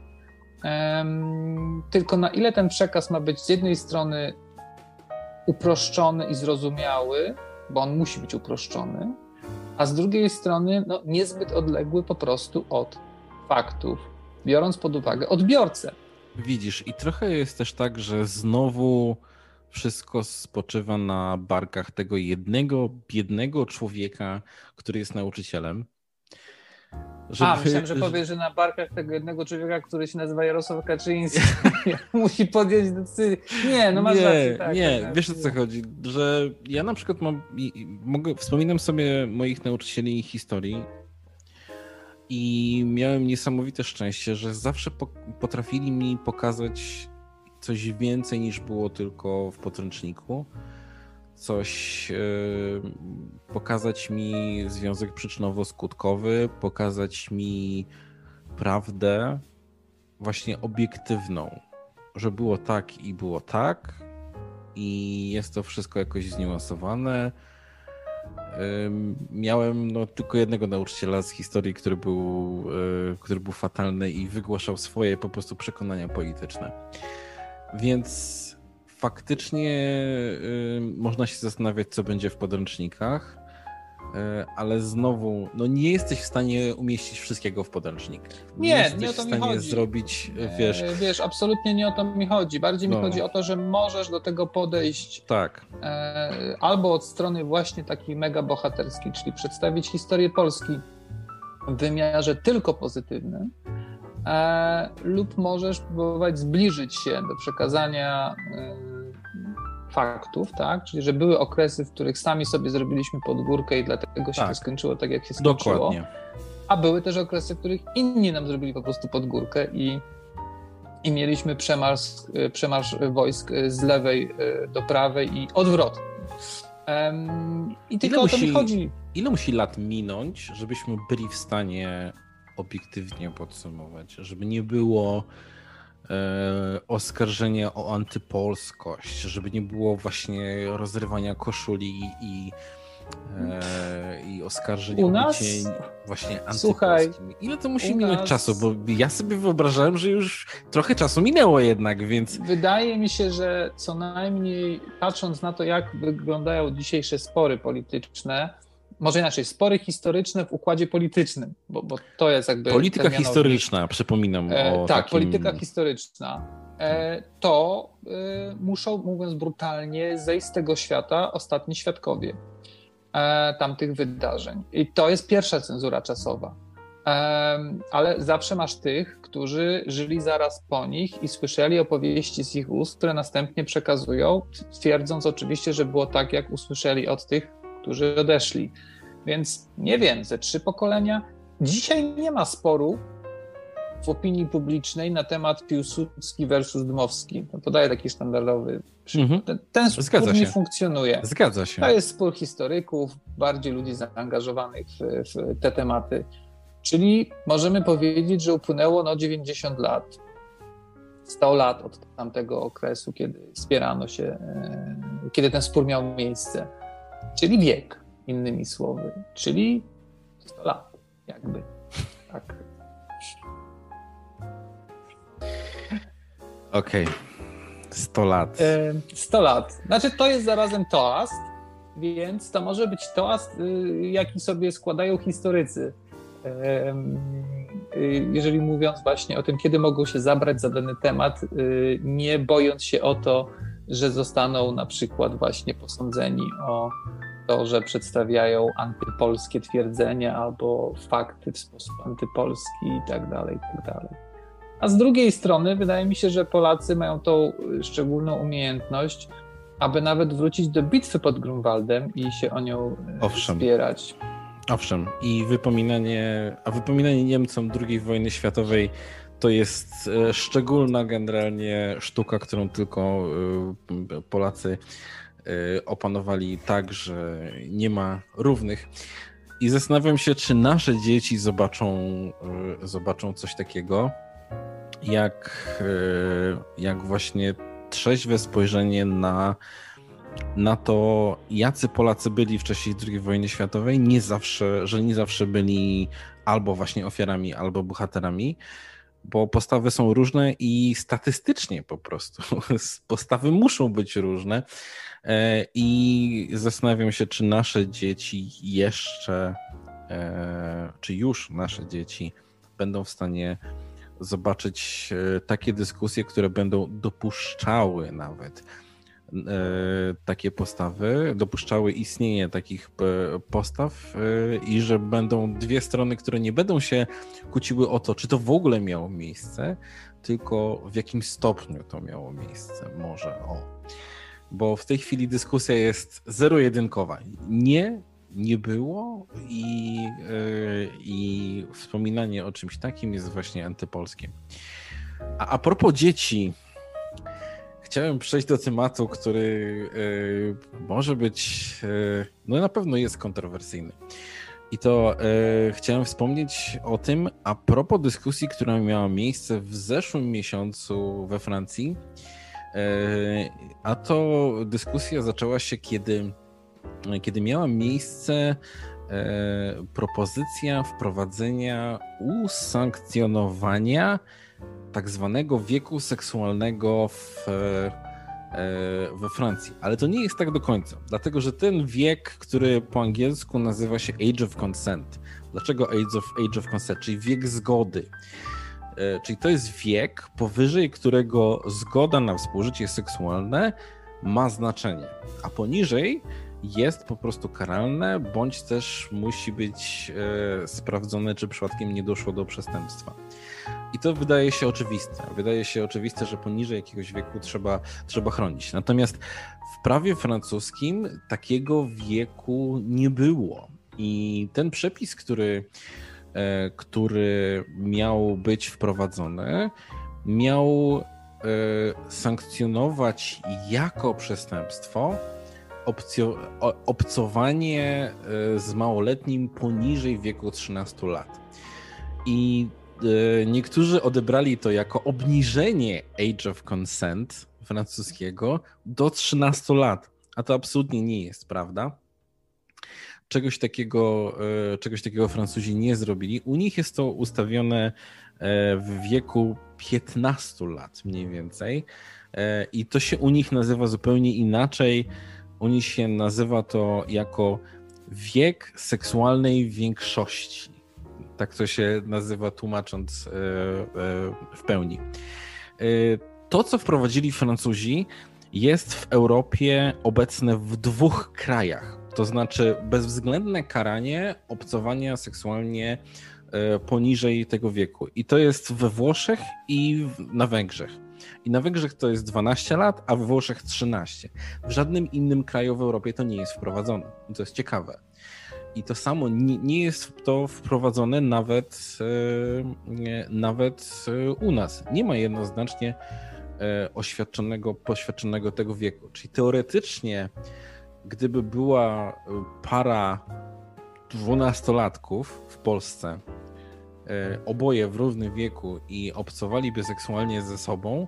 Tylko na ile ten przekaz ma być z jednej strony uproszczony i zrozumiały, bo on musi być uproszczony, a z drugiej strony no, niezbyt odległy po prostu od faktów, biorąc pod uwagę odbiorcę. Widzisz, i trochę jest też tak, że znowu wszystko spoczywa na barkach tego jednego, biednego człowieka, który jest nauczycielem. Żeby, A, myślałem, że powiesz, że na barkach tego jednego człowieka, który się nazywa Jarosław Kaczyński, musi podjąć decyzję. Nie, no masz nie, rację. Tak, nie, tak, wiesz o co chodzi, że ja na przykład mam, mogę, wspominam sobie moich nauczycieli historii i miałem niesamowite szczęście, że zawsze po, potrafili mi pokazać coś więcej niż było tylko w podręczniku coś yy, pokazać mi związek przyczynowo-skutkowy, pokazać mi prawdę właśnie obiektywną, że było tak i było tak i jest to wszystko jakoś zniuansowane. Miałem no, tylko jednego nauczyciela z historii, który był, yy, który był fatalny i wygłaszał swoje po prostu przekonania polityczne. Więc faktycznie y, można się zastanawiać, co będzie w podręcznikach, y, ale znowu, no nie jesteś w stanie umieścić wszystkiego w podręcznikach. Nie, nie, nie o to mi chodzi. zrobić, wiesz... Wiesz, absolutnie nie o to mi chodzi. Bardziej no. mi chodzi o to, że możesz do tego podejść tak. E, albo od strony właśnie takiej mega bohaterskiej, czyli przedstawić historię Polski w wymiarze tylko pozytywnym, e, lub możesz próbować zbliżyć się do przekazania e, faktów, tak? Czyli, że były okresy, w których sami sobie zrobiliśmy podgórkę i dlatego się tak. to skończyło tak, jak się skończyło. Dokładnie. A były też okresy, w których inni nam zrobili po prostu podgórkę i, i mieliśmy przemarsz, e, przemarsz wojsk z lewej do prawej i odwrotnie. Um, I tylko ile o to mi chodzi. Ile musi lat minąć, żebyśmy byli w stanie obiektywnie podsumować, żeby nie było e, oskarżenia o antypolskość, żeby nie było właśnie rozrywania koszuli i, e, i oskarżeń U nas? właśnie antypolskimi. Ile to musi minąć nas... czasu? Bo ja sobie wyobrażałem, że już trochę czasu minęło jednak, więc... Wydaje mi się, że co najmniej patrząc na to, jak wyglądają dzisiejsze spory polityczne, może inaczej, spory historyczne w układzie politycznym, bo, bo to jest jakby. Polityka historyczna, przypominam. E, tak, takim... polityka historyczna. E, to e, muszą, mówiąc brutalnie, zejść z tego świata ostatni świadkowie e, tamtych wydarzeń. I to jest pierwsza cenzura czasowa. E, ale zawsze masz tych, którzy żyli zaraz po nich i słyszeli opowieści z ich ust, które następnie przekazują, twierdząc oczywiście, że było tak, jak usłyszeli od tych, którzy odeszli. Więc nie wiem, ze trzy pokolenia. Dzisiaj nie ma sporu w opinii publicznej na temat Piłsudski versus Dmowski. To podaję taki standardowy przykład. Mhm. Ten, spór Zgadza nie funkcjonuje. Zgadza się. To jest spór historyków, bardziej ludzi zaangażowanych w, w te tematy. Czyli możemy powiedzieć, że upłynęło no 90 lat, 100 lat od tamtego okresu, kiedy spierano się, e, kiedy ten spór miał miejsce czyli wiek, innymi słowy, czyli 100 lat, jakby. Tak. Okej. Okay. 100 lat. 100 lat. Znaczy, to jest zarazem toast, więc to może być toast, y, jaki sobie składają historycy. Y, jeżeli mówiąc właśnie o tym, kiedy mogą się zabrać za dany temat, y, nie bojąc się o to, że zostaną na przykład właśnie posądzeni o to, że przedstawiają antypolskie twierdzenia albo fakty w sposób antypolski i tak dalej, i tak dalej. A z drugiej strony wydaje mi się, że Polacy mają tą szczególną umiejętność, aby nawet wrócić do bitwy pod Grunwaldem i się o nią e, Owszem. wspierać. Owszem, i wypominanie, a wypominanie Niemcom II wojny światowej to jest e, szczególna generalnie sztuka, którą tylko e, Polacy opanowali tak, że nie ma równych. I zastanawiam się, czy nasze dzieci zobaczą, zobaczą coś takiego, jak, jak właśnie trzeźwe spojrzenie na, na to, jacy Polacy byli w czasie II wojny światowej, nie zawsze, że nie zawsze byli albo właśnie ofiarami, albo bohaterami, bo postawy są różne i statystycznie po prostu postawy muszą być różne. E, I zastanawiam się, czy nasze dzieci jeszcze, e, czy już nasze dzieci będą w stanie zobaczyć e, takie dyskusje, które będą dopuszczały nawet takie postawy, dopuszczały istnienie takich e, postaw i że będą dwie strony, które nie będą się kłóciły o to, czy to w ogóle miało miejsce, tylko w jakim stopniu to miało miejsce. Może o. Bo w tej chwili dyskusja jest zero-jedynkowa. Nie nie było i, i wspominanie o czymś takim jest właśnie antypolskie. A, a propos dzieci, chciałem przejść do tematu, który yy, może być, yy, no na pewno jest kontrowersyjny. I to chciałem wspomnieć o tym a propos dyskusji, która miała miejsce w zeszłym miesiącu we Francji. a to dyskusja zaczęła się, kiedy kiedy miała miejsce e, propozycja wprowadzenia usankcjonowania tak zwanego wieku seksualnego w, e, we Francji. Ale to nie jest tak do końca, dlatego że ten wiek, który po angielsku nazywa się Age of Consent. Dlaczego Age of, age of Consent? Czyli wiek zgody. E, czyli to jest wiek, powyżej którego zgoda na współżycie seksualne ma znaczenie, a poniżej jest po prostu karalne, bądź też musi być e, sprawdzone, czy przypadkiem nie doszło do przestępstwa. I to wydaje się oczywiste. Wydaje się oczywiste, że poniżej jakiegoś wieku trzeba, trzeba chronić. Natomiast w prawie francuskim takiego wieku nie było. I ten przepis, który, e, który miał być wprowadzony, miał e, sankcjonować jako przestępstwo opcjo, obcowanie e, z małoletnim poniżej wieku 13 lat. I e, niektórzy odebrali to jako obniżenie age of consent francuskiego do 13 lat, a to absolutnie nie jest prawda. Czegoś takiego, e, czegoś takiego Francuzi nie zrobili. U nich jest to ustawione w wieku 15 lat mniej więcej. I to się u nich nazywa zupełnie inaczej oni się nazywa to jako wiek seksualnej większości. Tak to się nazywa, tłumacząc e, e, w pełni. E, to, co wprowadzili Francuzi, jest w Europie obecne w dwóch krajach. To znaczy bezwzględne karanie obcowania seksualnie poniżej tego wieku. I to jest we Włoszech i na Węgrzech. I na Węgrzech to jest 12 lat, a we Włoszech 13. W żadnym innym kraju w Europie to nie jest wprowadzone. To jest ciekawe. I to samo nie, nie jest to wprowadzone nawet, e, nawet e, u nas. Nie ma jednoznacznie e, oświadczonego, poświadczonego tego wieku. Czyli teoretycznie, gdyby była para dwunastolatków w Polsce, oboje w równym wieku i obcowaliby seksualnie ze sobą,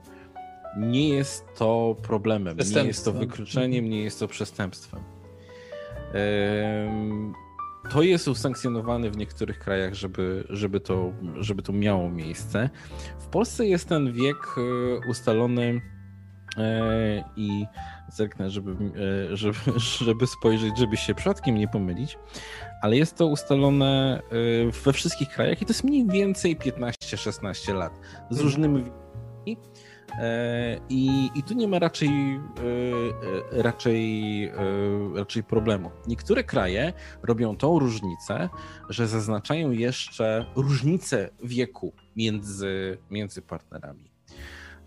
nie jest to problemem, nie jest to wykluczeniem, nie jest to przestępstwem. To jest usankcjonowane w niektórych krajach, żeby, żeby, to, żeby to miało miejsce. W Polsce jest ten wiek e, ustalony e, i zerknę, żeby, e, żeby, żeby spojrzeć, żeby się przypadkiem nie pomylić, ale jest to ustalone we wszystkich krajach i to jest mniej więcej 15-16 lat z mhm. różnymi E, I, I tu nie ma raczej, e, e, raczej, raczej problemu. Niektóre kraje robią tą różnicę, że zaznaczają jeszcze różnicę wieku między, między partnerami.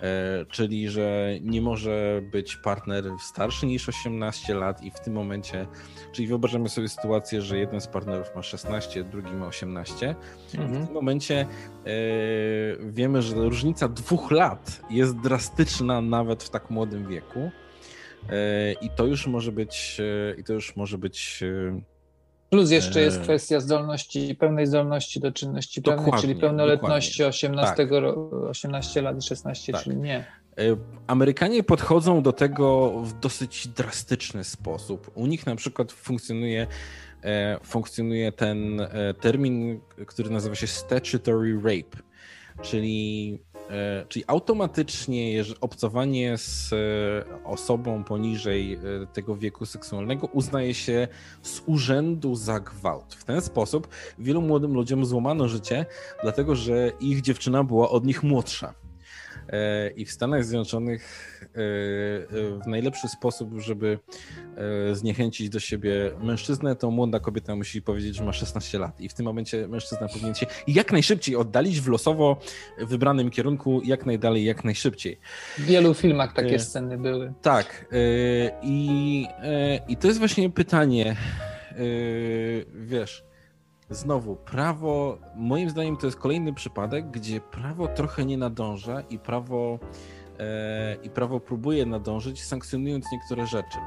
E, czyli że nie może być partner starszy niż 18 lat i w tym momencie, czyli wyobrażamy sobie sytuację, że jeden z partnerów ma 16, drugi ma 18 mhm. w tym momencie e, wiemy, że różnica dwóch lat jest drastyczna nawet w tak młodym wieku I to już może być, i to już może być Plus jeszcze jest kwestia zdolności, pełnej zdolności do czynności pełnej, czyli pełnoletności dokładnie. 18, tak. 18 lat i 16, tak. czyli nie. Amerykanie podchodzą do tego w dosyć drastyczny sposób. U nich na przykład funkcjonuje, funkcjonuje ten termin, który nazywa się statutory rape, czyli E, czyli automatycznie obcowanie z e, osobą poniżej e, tego wieku seksualnego uznaje się z urzędu za gwałt. W ten sposób wielu młodym ludziom złamano życie, dlatego że ich dziewczyna była od nich młodsza. I w Stanach Zjednoczonych w najlepszy sposób, żeby zniechęcić do siebie mężczyznę, to młoda kobieta musi powiedzieć, że ma 16 lat. I w tym momencie mężczyzna powinien się jak najszybciej oddalić w losowo wybranym kierunku, jak najdalej, jak najszybciej. W wielu filmach takie sceny były. Tak. I, i to jest właśnie pytanie, wiesz Znowu, prawo, moim zdaniem to jest kolejny przypadek, gdzie prawo trochę nie nadąża i prawo, e, i prawo próbuje nadążyć, sankcjonując niektóre rzeczy.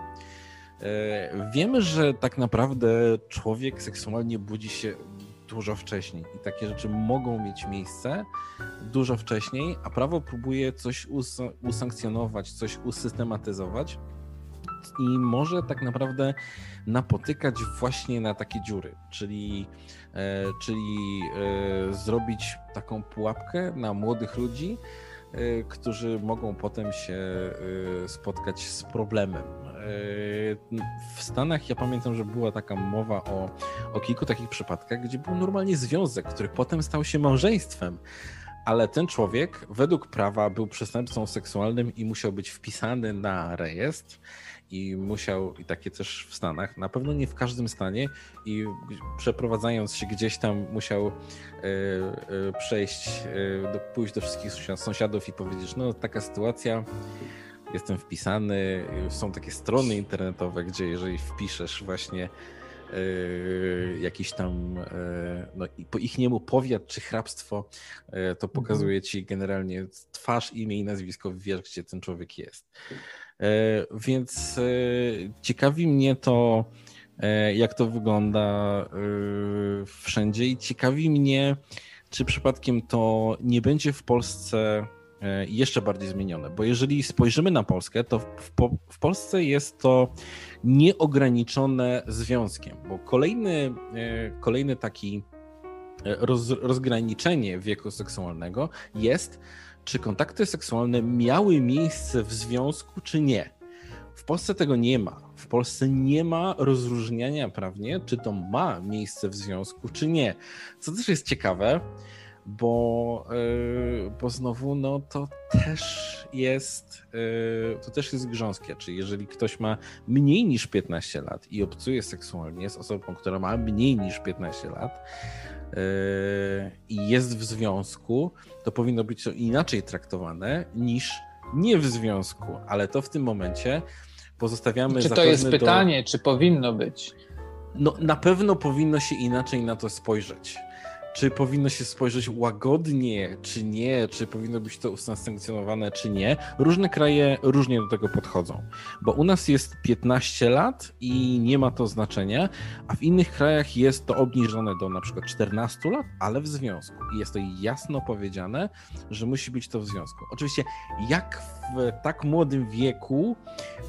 E, wiemy, że tak naprawdę człowiek seksualnie budzi się dużo wcześniej i takie rzeczy mogą mieć miejsce dużo wcześniej, a prawo próbuje coś us usankcjonować, coś usystematyzować i może tak naprawdę napotykać właśnie na takie dziury, czyli, e, czyli e, zrobić taką pułapkę na młodych ludzi, e, którzy mogą potem się spotkać z problemem. W Stanach ja pamiętam, że była taka mowa o, o kilku takich przypadkach, gdzie był normalnie związek, który potem stał się małżeństwem, ale ten człowiek według prawa był przestępcą seksualnym i musiał być wpisany na rejestr i musiał, i takie też w Stanach, na pewno nie w każdym stanie, i przeprowadzając się gdzieś tam musiał e, e, przejść, e, pójść do wszystkich sąsiadów i powiedzieć, no taka sytuacja, jestem wpisany, są takie strony internetowe, gdzie jeżeli wpiszesz właśnie jakiś tam no, po ich niemu powiat czy hrabstwo, to mhm. pokazuje ci generalnie twarz, imię i nazwisko, wiesz, gdzie ten człowiek jest. E, więc e, ciekawi mnie to, e, jak to wygląda wszędzie i ciekawi mnie, czy przypadkiem to nie będzie w Polsce jeszcze bardziej zmienione. Bo jeżeli spojrzymy na Polskę, to w, w Polsce jest to nieograniczone związkiem, bo kolejny, kolejny taki roz, rozgraniczenie wieku seksualnego jest czy kontakty seksualne miały miejsce w związku, czy nie. W Polsce tego nie ma. W Polsce nie ma rozróżniania prawnie, czy to ma miejsce w związku, czy nie. Co też jest ciekawe, bo, yy, bo znowu no, to też jest yy, to też jest grząskie. Czyli jeżeli ktoś ma mniej niż 15 lat i obcuje seksualnie z osobą, która ma mniej niż 15 lat, i jest w związku, to powinno być to inaczej traktowane niż nie w związku, ale to w tym momencie pozostawiamy. Czy to jest pytanie, do... czy powinno być? No, na pewno powinno się inaczej na to spojrzeć czy powinno się spojrzeć łagodnie, czy nie, czy powinno być to usankcjonowane, czy nie. Różne kraje różnie do tego podchodzą, bo u nas jest 15 lat i nie ma to znaczenia, a w innych krajach jest to obniżone do na przykład 14 lat, ale w związku. I jest to jasno powiedziane, że musi być to w związku. Oczywiście, jak w tak młodym wieku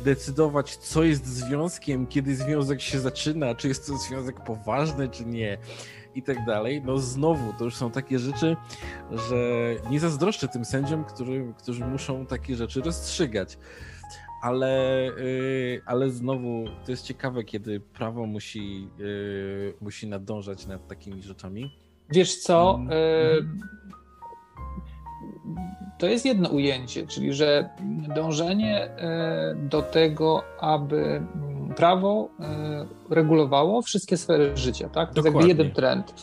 decydować, co jest związkiem, kiedy związek się zaczyna, czy jest to związek poważny, czy nie i tak dalej. No znowu, to już są takie rzeczy, że nie zazdroszczę tym sędziom, który, którzy muszą takie rzeczy rozstrzygać. Ale, yy, ale znowu to jest ciekawe, kiedy prawo musi, yy, musi nadążać nad takimi rzeczami. Wiesz co? Yy, to jest jedno ujęcie, czyli że dążenie y, do tego, aby prawo e, regulowało wszystkie sfery życia, tak? To jest jakby jeden trend.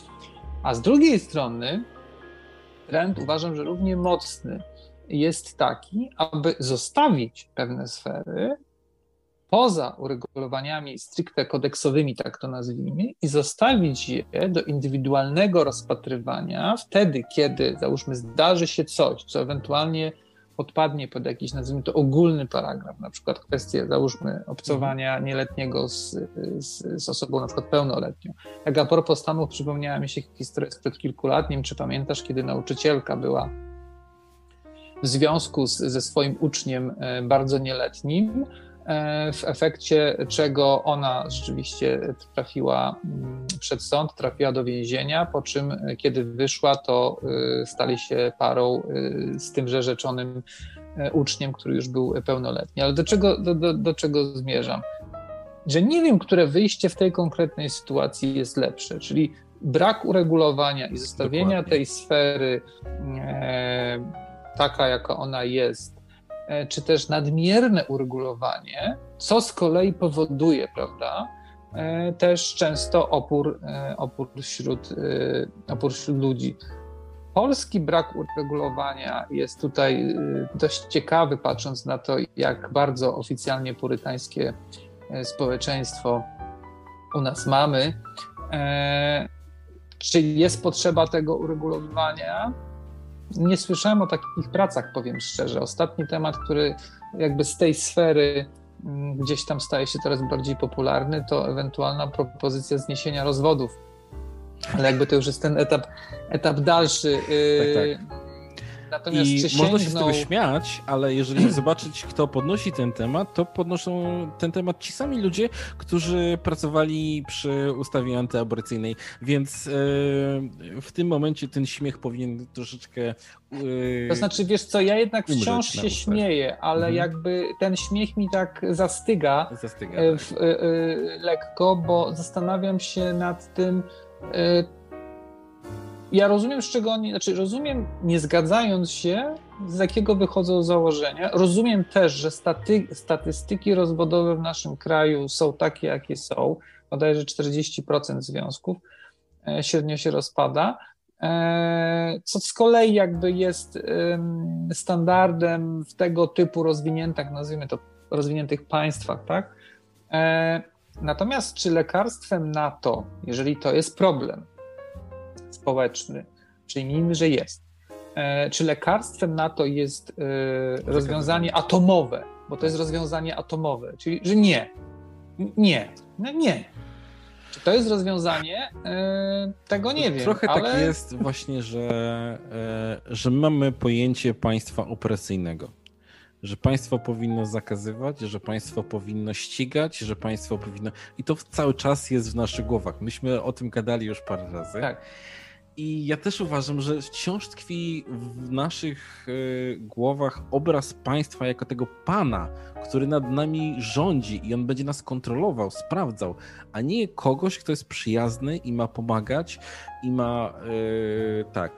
A z drugiej strony trend uważam, że równie mocny jest taki, aby zostawić pewne sfery poza uregulowaniami stricte kodeksowymi, tak to nazwijmy, i zostawić je do indywidualnego rozpatrywania wtedy, kiedy, załóżmy, zdarzy się coś, co ewentualnie podpadnie pod jakiś, nazwijmy to, ogólny paragraf, na przykład kwestię, załóżmy, obcowania nieletniego z, z, z, osobą na przykład pełnoletnią. Jak a propos Stanów, przypomniała mi się historia sprzed kilku lat, nie wiem, czy pamiętasz, kiedy nauczycielka była w związku z, ze swoim uczniem e, bardzo nieletnim, w efekcie czego ona rzeczywiście trafiła mm, przed sąd, trafiła do więzienia, po czym e, kiedy wyszła, to stali się parą z tymże rzeczonym uczniem, który już był pełnoletni. Ale do czego, do, do, do czego zmierzam? Że nie wiem, które wyjście w tej konkretnej sytuacji jest lepsze, czyli brak uregulowania i zostawienia Dokładnie. tej sfery taka, jaka ona jest, e, czy też nadmierne uregulowanie, co z kolei powoduje, prawda, e, też często opór, e, opór, wśród, opór wśród ludzi. Polski brak uregulowania jest tutaj dość ciekawy, patrząc na to, jak bardzo oficjalnie purytańskie społeczeństwo u nas mamy. Czy jest potrzeba tego uregulowania? Nie słyszałem o takich pracach, powiem szczerze. Ostatni temat, który jakby z tej sfery mm, gdzieś tam staje się coraz bardziej popularny, to ewentualna propozycja zniesienia rozwodów. Ale jakby to już jest ten etap, etap dalszy. Tak, tak. Natomiast I sięgną... można się z tego śmiać, ale jeżeli zobaczyć, kto podnosi ten temat, to podnoszą ten temat ci sami ludzie, którzy pracowali przy ustawie antyaborcyjnej, więc yy, w tym momencie ten śmiech powinien troszeczkę. Yy, to znaczy, wiesz co, ja jednak wciąż się śmieję, ale mhm. jakby ten śmiech mi tak zastyga, zastyga e, w, tak. yy, lekko, bo zastanawiam się nad tym ja rozumiem, z czego oni, znaczy rozumiem, nie zgadzając się, z jakiego wychodzą założenia. Rozumiem też, że staty, statystyki rozwodowe w naszym kraju są takie, jakie są. Bodajże 40% związków e, średnio się rozpada, e, co z kolei jakby jest standardem w tego typu rozwiniętych, nazwijmy to rozwiniętych państwach, tak? E, natomiast czy lekarstwem na to, jeżeli to jest problem, społeczny, przyjmijmy, że jest. E, czy lekarstwem na to jest e, rozwiązanie atomowe? Bo to jest rozwiązanie atomowe, czyli że nie. Nie. No nie. Czy to jest rozwiązanie? E, tego nie wiem. Trochę tak ale... tak jest właśnie, że, że mamy pojęcie państwa opresyjnego że państwo powinno zakazywać, że państwo powinno ścigać, że państwo powinno. I to cały czas jest w naszych głowach. Myśmy o tym gadali już parę razy. Tak. I ja też uważam, że wciąż tkwi w naszych y, głowach obraz państwa jako tego pana, który nad nami rządzi i on będzie nas kontrolował, sprawdzał, a nie kogoś, kto jest przyjazny i ma pomagać i ma y, tak,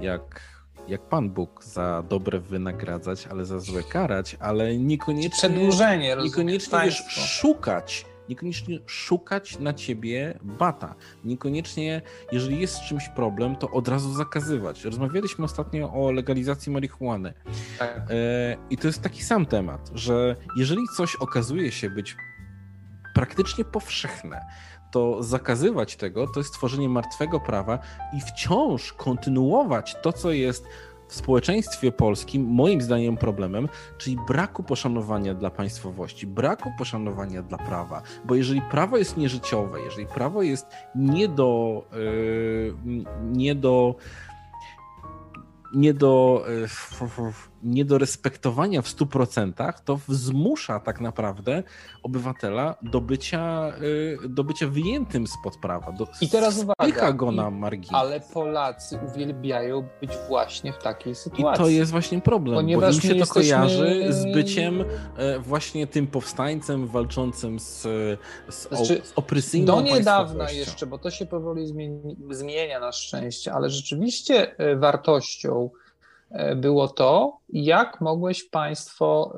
jak jak Pan Bóg za dobre wynagradzać, ale za złe karać, ale niekoniecznie. Przedłużenie, Niekoniecznie wiesz, szukać niekoniecznie szukać na ciebie bata. Niekoniecznie, jeżeli jest z czymś problem, to od razu zakazywać. Rozmawialiśmy ostatnio o legalizacji marihuany. Tak. E, I to jest taki sam temat, że jeżeli coś okazuje się być praktycznie powszechne, to zakazywać tego to jest tworzenie martwego prawa i wciąż kontynuować to, co jest w społeczeństwie polskim moim zdaniem problemem, czyli braku poszanowania dla państwowości, braku poszanowania dla prawa, bo jeżeli prawo jest nieżyciowe, jeżeli prawo jest nie do, yy, nie do nie do, e, nie do respektowania w 100%, to zmusza tak naprawdę obywatela do bycia, e, do bycia wyjętym spod prawa. Do, I teraz uwaga, go na margines. Ale Polacy uwielbiają być właśnie w takiej sytuacji. I to jest właśnie problem, Ponieważ bo im się to jesteśmy... kojarzy z byciem e, właśnie tym powstańcem walczącym z, z, znaczy, z opresyjną Do niedawna jeszcze, bo to się powoli zmienia na szczęście, ale rzeczywiście wartością E, było to, jak mogłeś państwo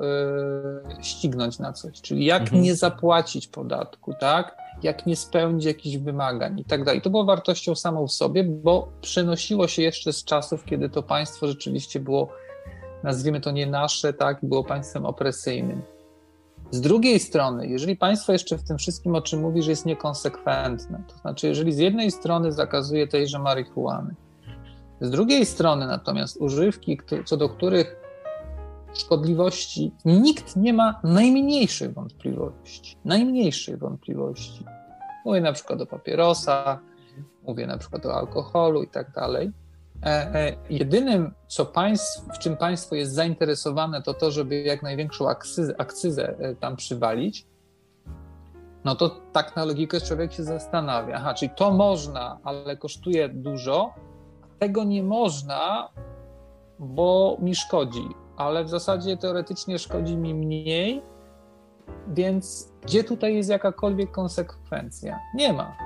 e, ścignąć na coś, czyli jak mhm. nie zapłacić podatku, tak? Jak nie spełnić jakichś wymagań i tak dalej. To było wartością samą w sobie, bo przynosiło się jeszcze z czasów, kiedy to państwo rzeczywiście było, nazwijmy to nie nasze, tak? Było państwem opresyjnym. Z drugiej strony, jeżeli państwo jeszcze w tym wszystkim, o czym mówisz, jest niekonsekwentne, to znaczy, jeżeli z jednej strony zakazuje tejże marihuany, z drugiej strony natomiast używki, co do których szkodliwości nikt nie ma najmniejszej wątpliwości. Najmniejszej wątpliwości. Mówię na przykład o papierosa, mówię na przykład o alkoholu i tak dalej. E, e, jedynym, co państw, w czym państwo jest zainteresowane, to to, żeby jak największą akcyzę, akcyzę e, tam przywalić, no to tak na logikę człowiek się zastanawia. Aha, czyli to można, ale kosztuje dużo, tego nie można, bo mi szkodzi, ale w zasadzie teoretycznie szkodzi mi mniej, więc gdzie tutaj jest jakakolwiek konsekwencja? Nie ma.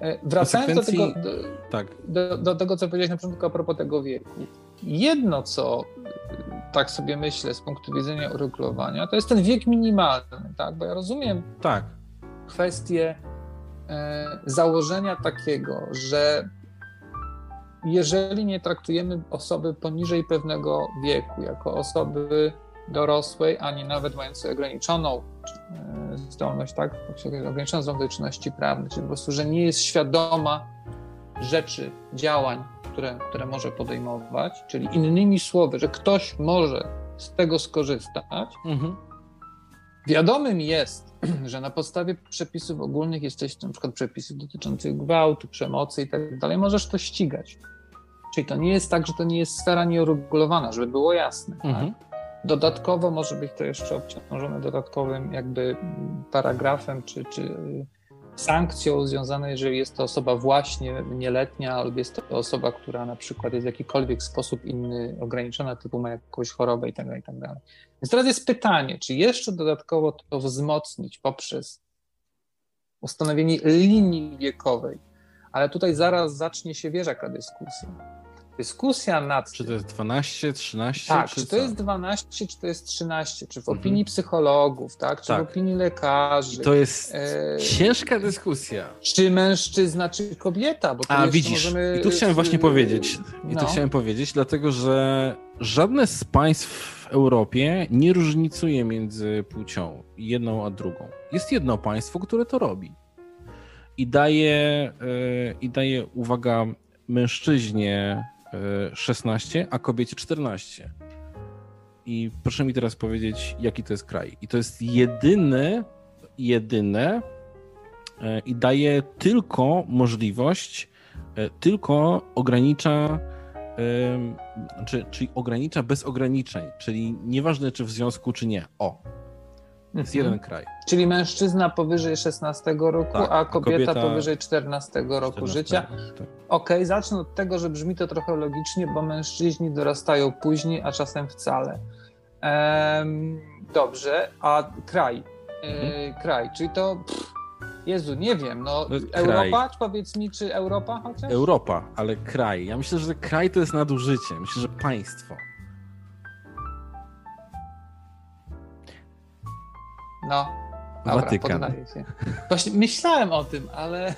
E, wracając do tego, do, tak. do, do, tego, co powiedziałeś na początku a propos tego wieku. Jedno, co tak sobie myślę z punktu widzenia uregulowania, to jest ten wiek minimalny, tak? Bo ja rozumiem tak. kwestię e, założenia takiego, że jeżeli nie traktujemy osoby poniżej pewnego wieku jako osoby dorosłej, ani nawet mającej ograniczoną e, zdolność, tak, ograniczoną zdolność do czynności prawnej, czyli po prostu, że nie jest świadoma rzeczy, działań, które, które może podejmować, czyli innymi słowy, że ktoś może z tego skorzystać. Mhm. Wiadomym jest, że na podstawie przepisów ogólnych jesteś, na przykład przepisów dotyczących gwałtu, przemocy i tak dalej, możesz to ścigać. Czyli to nie jest tak, że to nie jest sfera nieuregulowana, żeby było jasne. Tak? Mhm. Tak? Dodatkowo może być to jeszcze obciążone dodatkowym jakby paragrafem czy, czy sankcją związaną, jeżeli jest to osoba właśnie nieletnia albo jest to osoba, która na przykład jest w jakikolwiek sposób inny ograniczona, typu ma jakąś chorobę i tak dalej, i tak dalej. Więc teraz jest pytanie, czy jeszcze dodatkowo to wzmocnić poprzez ustanowienie linii wiekowej, ale tutaj zaraz zacznie się wiesz jaka dyskusja nad. Czy to jest 12, 13? Tak, czy, czy to jest 12, czy to jest 13, czy w mhm. opinii psychologów, tak, czy tak. w opinii lekarzy. I to jest e... ciężka dyskusja. Czy mężczyzna, czy kobieta? Bo A widzisz, możemy... i tu chciałem właśnie powiedzieć. I no. tu chciałem powiedzieć, dlatego że żadne z państw w Europie nie różnicuje między płcią jedną a drugą. Jest jedno państwo, które to robi. I daje, yy, i daje uwaga, mężczyźnie 16, a kobiecie 14. I proszę mi teraz powiedzieć, jaki to jest kraj. I to jest jedyny, jedyne e, i daje tylko możliwość, e, tylko ogranicza, czy, czyli ogranicza bez ograniczeń, czyli nieważne czy w związku, czy nie. O, jest mhm. jeden kraj. Czyli mężczyzna powyżej 16 roku, tak, a, kobieta a, kobieta powyżej 14 roku 14, życia. Tak. Okej, okay, zacznę od tego, że brzmi to trochę logicznie, bo mężczyźni dorastają później, a czasem wcale. Ehm, dobrze, a kraj. E, mhm. kraj, czyli to. Pff, Jezu, nie wiem, no, no Europa, powiedz mi, czy Europa chociaż? Europa, ale kraj. Ja myślę, że kraj to jest nadużycie. Myślę, że państwo. No, dobra, Watykan. poddaję się. Właśnie myślałem o tym, ale,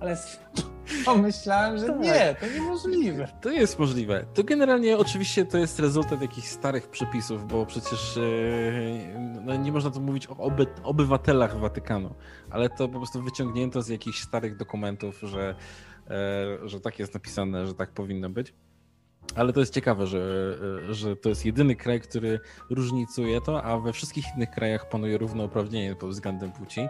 ale pomyślałem, że tak. nie, to niemożliwe. To jest możliwe. To generalnie oczywiście to jest rezultat jakichś starych przepisów, bo przecież e, no, nie można tu mówić o oby, obywatelach Watykanu, ale to po prostu wyciągnięto z jakichś starych dokumentów, że, e, że tak jest napisane, że tak powinno być. Ale to jest ciekawe, że, że to jest jedyny kraj, który różnicuje to, a we wszystkich innych krajach panuje równouprawnienie pod względem płci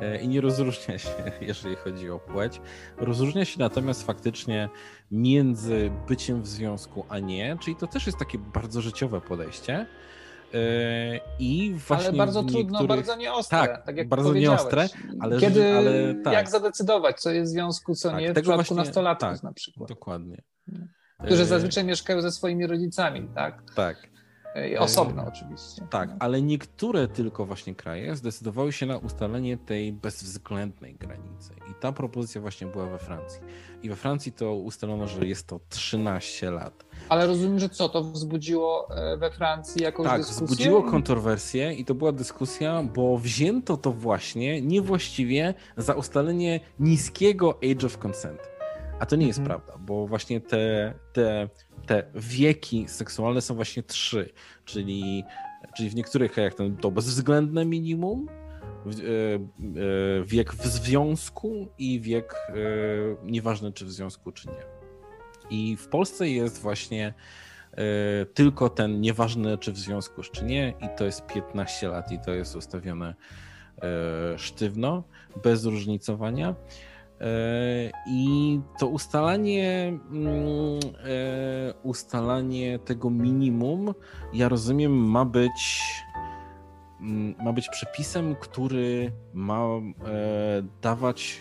e, i nie rozróżnia się, jeżeli chodzi o płeć. Rozróżnia się natomiast faktycznie między byciem w związku, a nie, czyli to też jest takie bardzo życiowe podejście. E, I właśnie ale bardzo trudno, bardzo nieostre. Tak, tak jak bardzo nieostre, ale, Kiedy, ale tak. jak zadecydować, co jest w związku, co tak, nie, w przypadku właśnie, nastolatków tak, na przykład. Dokładnie. Którzy e, zazwyczaj mieszkają ze swoimi rodzicami, tak? Tak. E, osobno e, oczywiście. Tak, ale niektóre tylko właśnie kraje zdecydowały się na ustalenie tej bezwzględnej granicy. I ta propozycja właśnie była we Francji. I we Francji to ustalono, że jest to 13 lat. Ale rozumiem, że co, to wzbudziło we Francji jakąś tak, dyskusję? Tak, wzbudziło kontrowersję i to była dyskusja, bo wzięto to właśnie niewłaściwie za ustalenie niskiego age of consent. A to nie jest mhm. prawda, bo właśnie te, te, te wieki seksualne są właśnie trzy, czyli, czyli w niektórych krajach to bezwzględne minimum, e, e, wiek w związku i wiek e, nieważne czy w związku, czy nie. I w Polsce jest właśnie tylko ten nieważny czy w związku czy nie i to jest 15 lat i to jest ustawione sztywno, bez różnicowania. I to ustalanie, mm, ustalanie tego minimum, ja rozumiem, ma być Mm, ma być przepisem, który ma e, dawać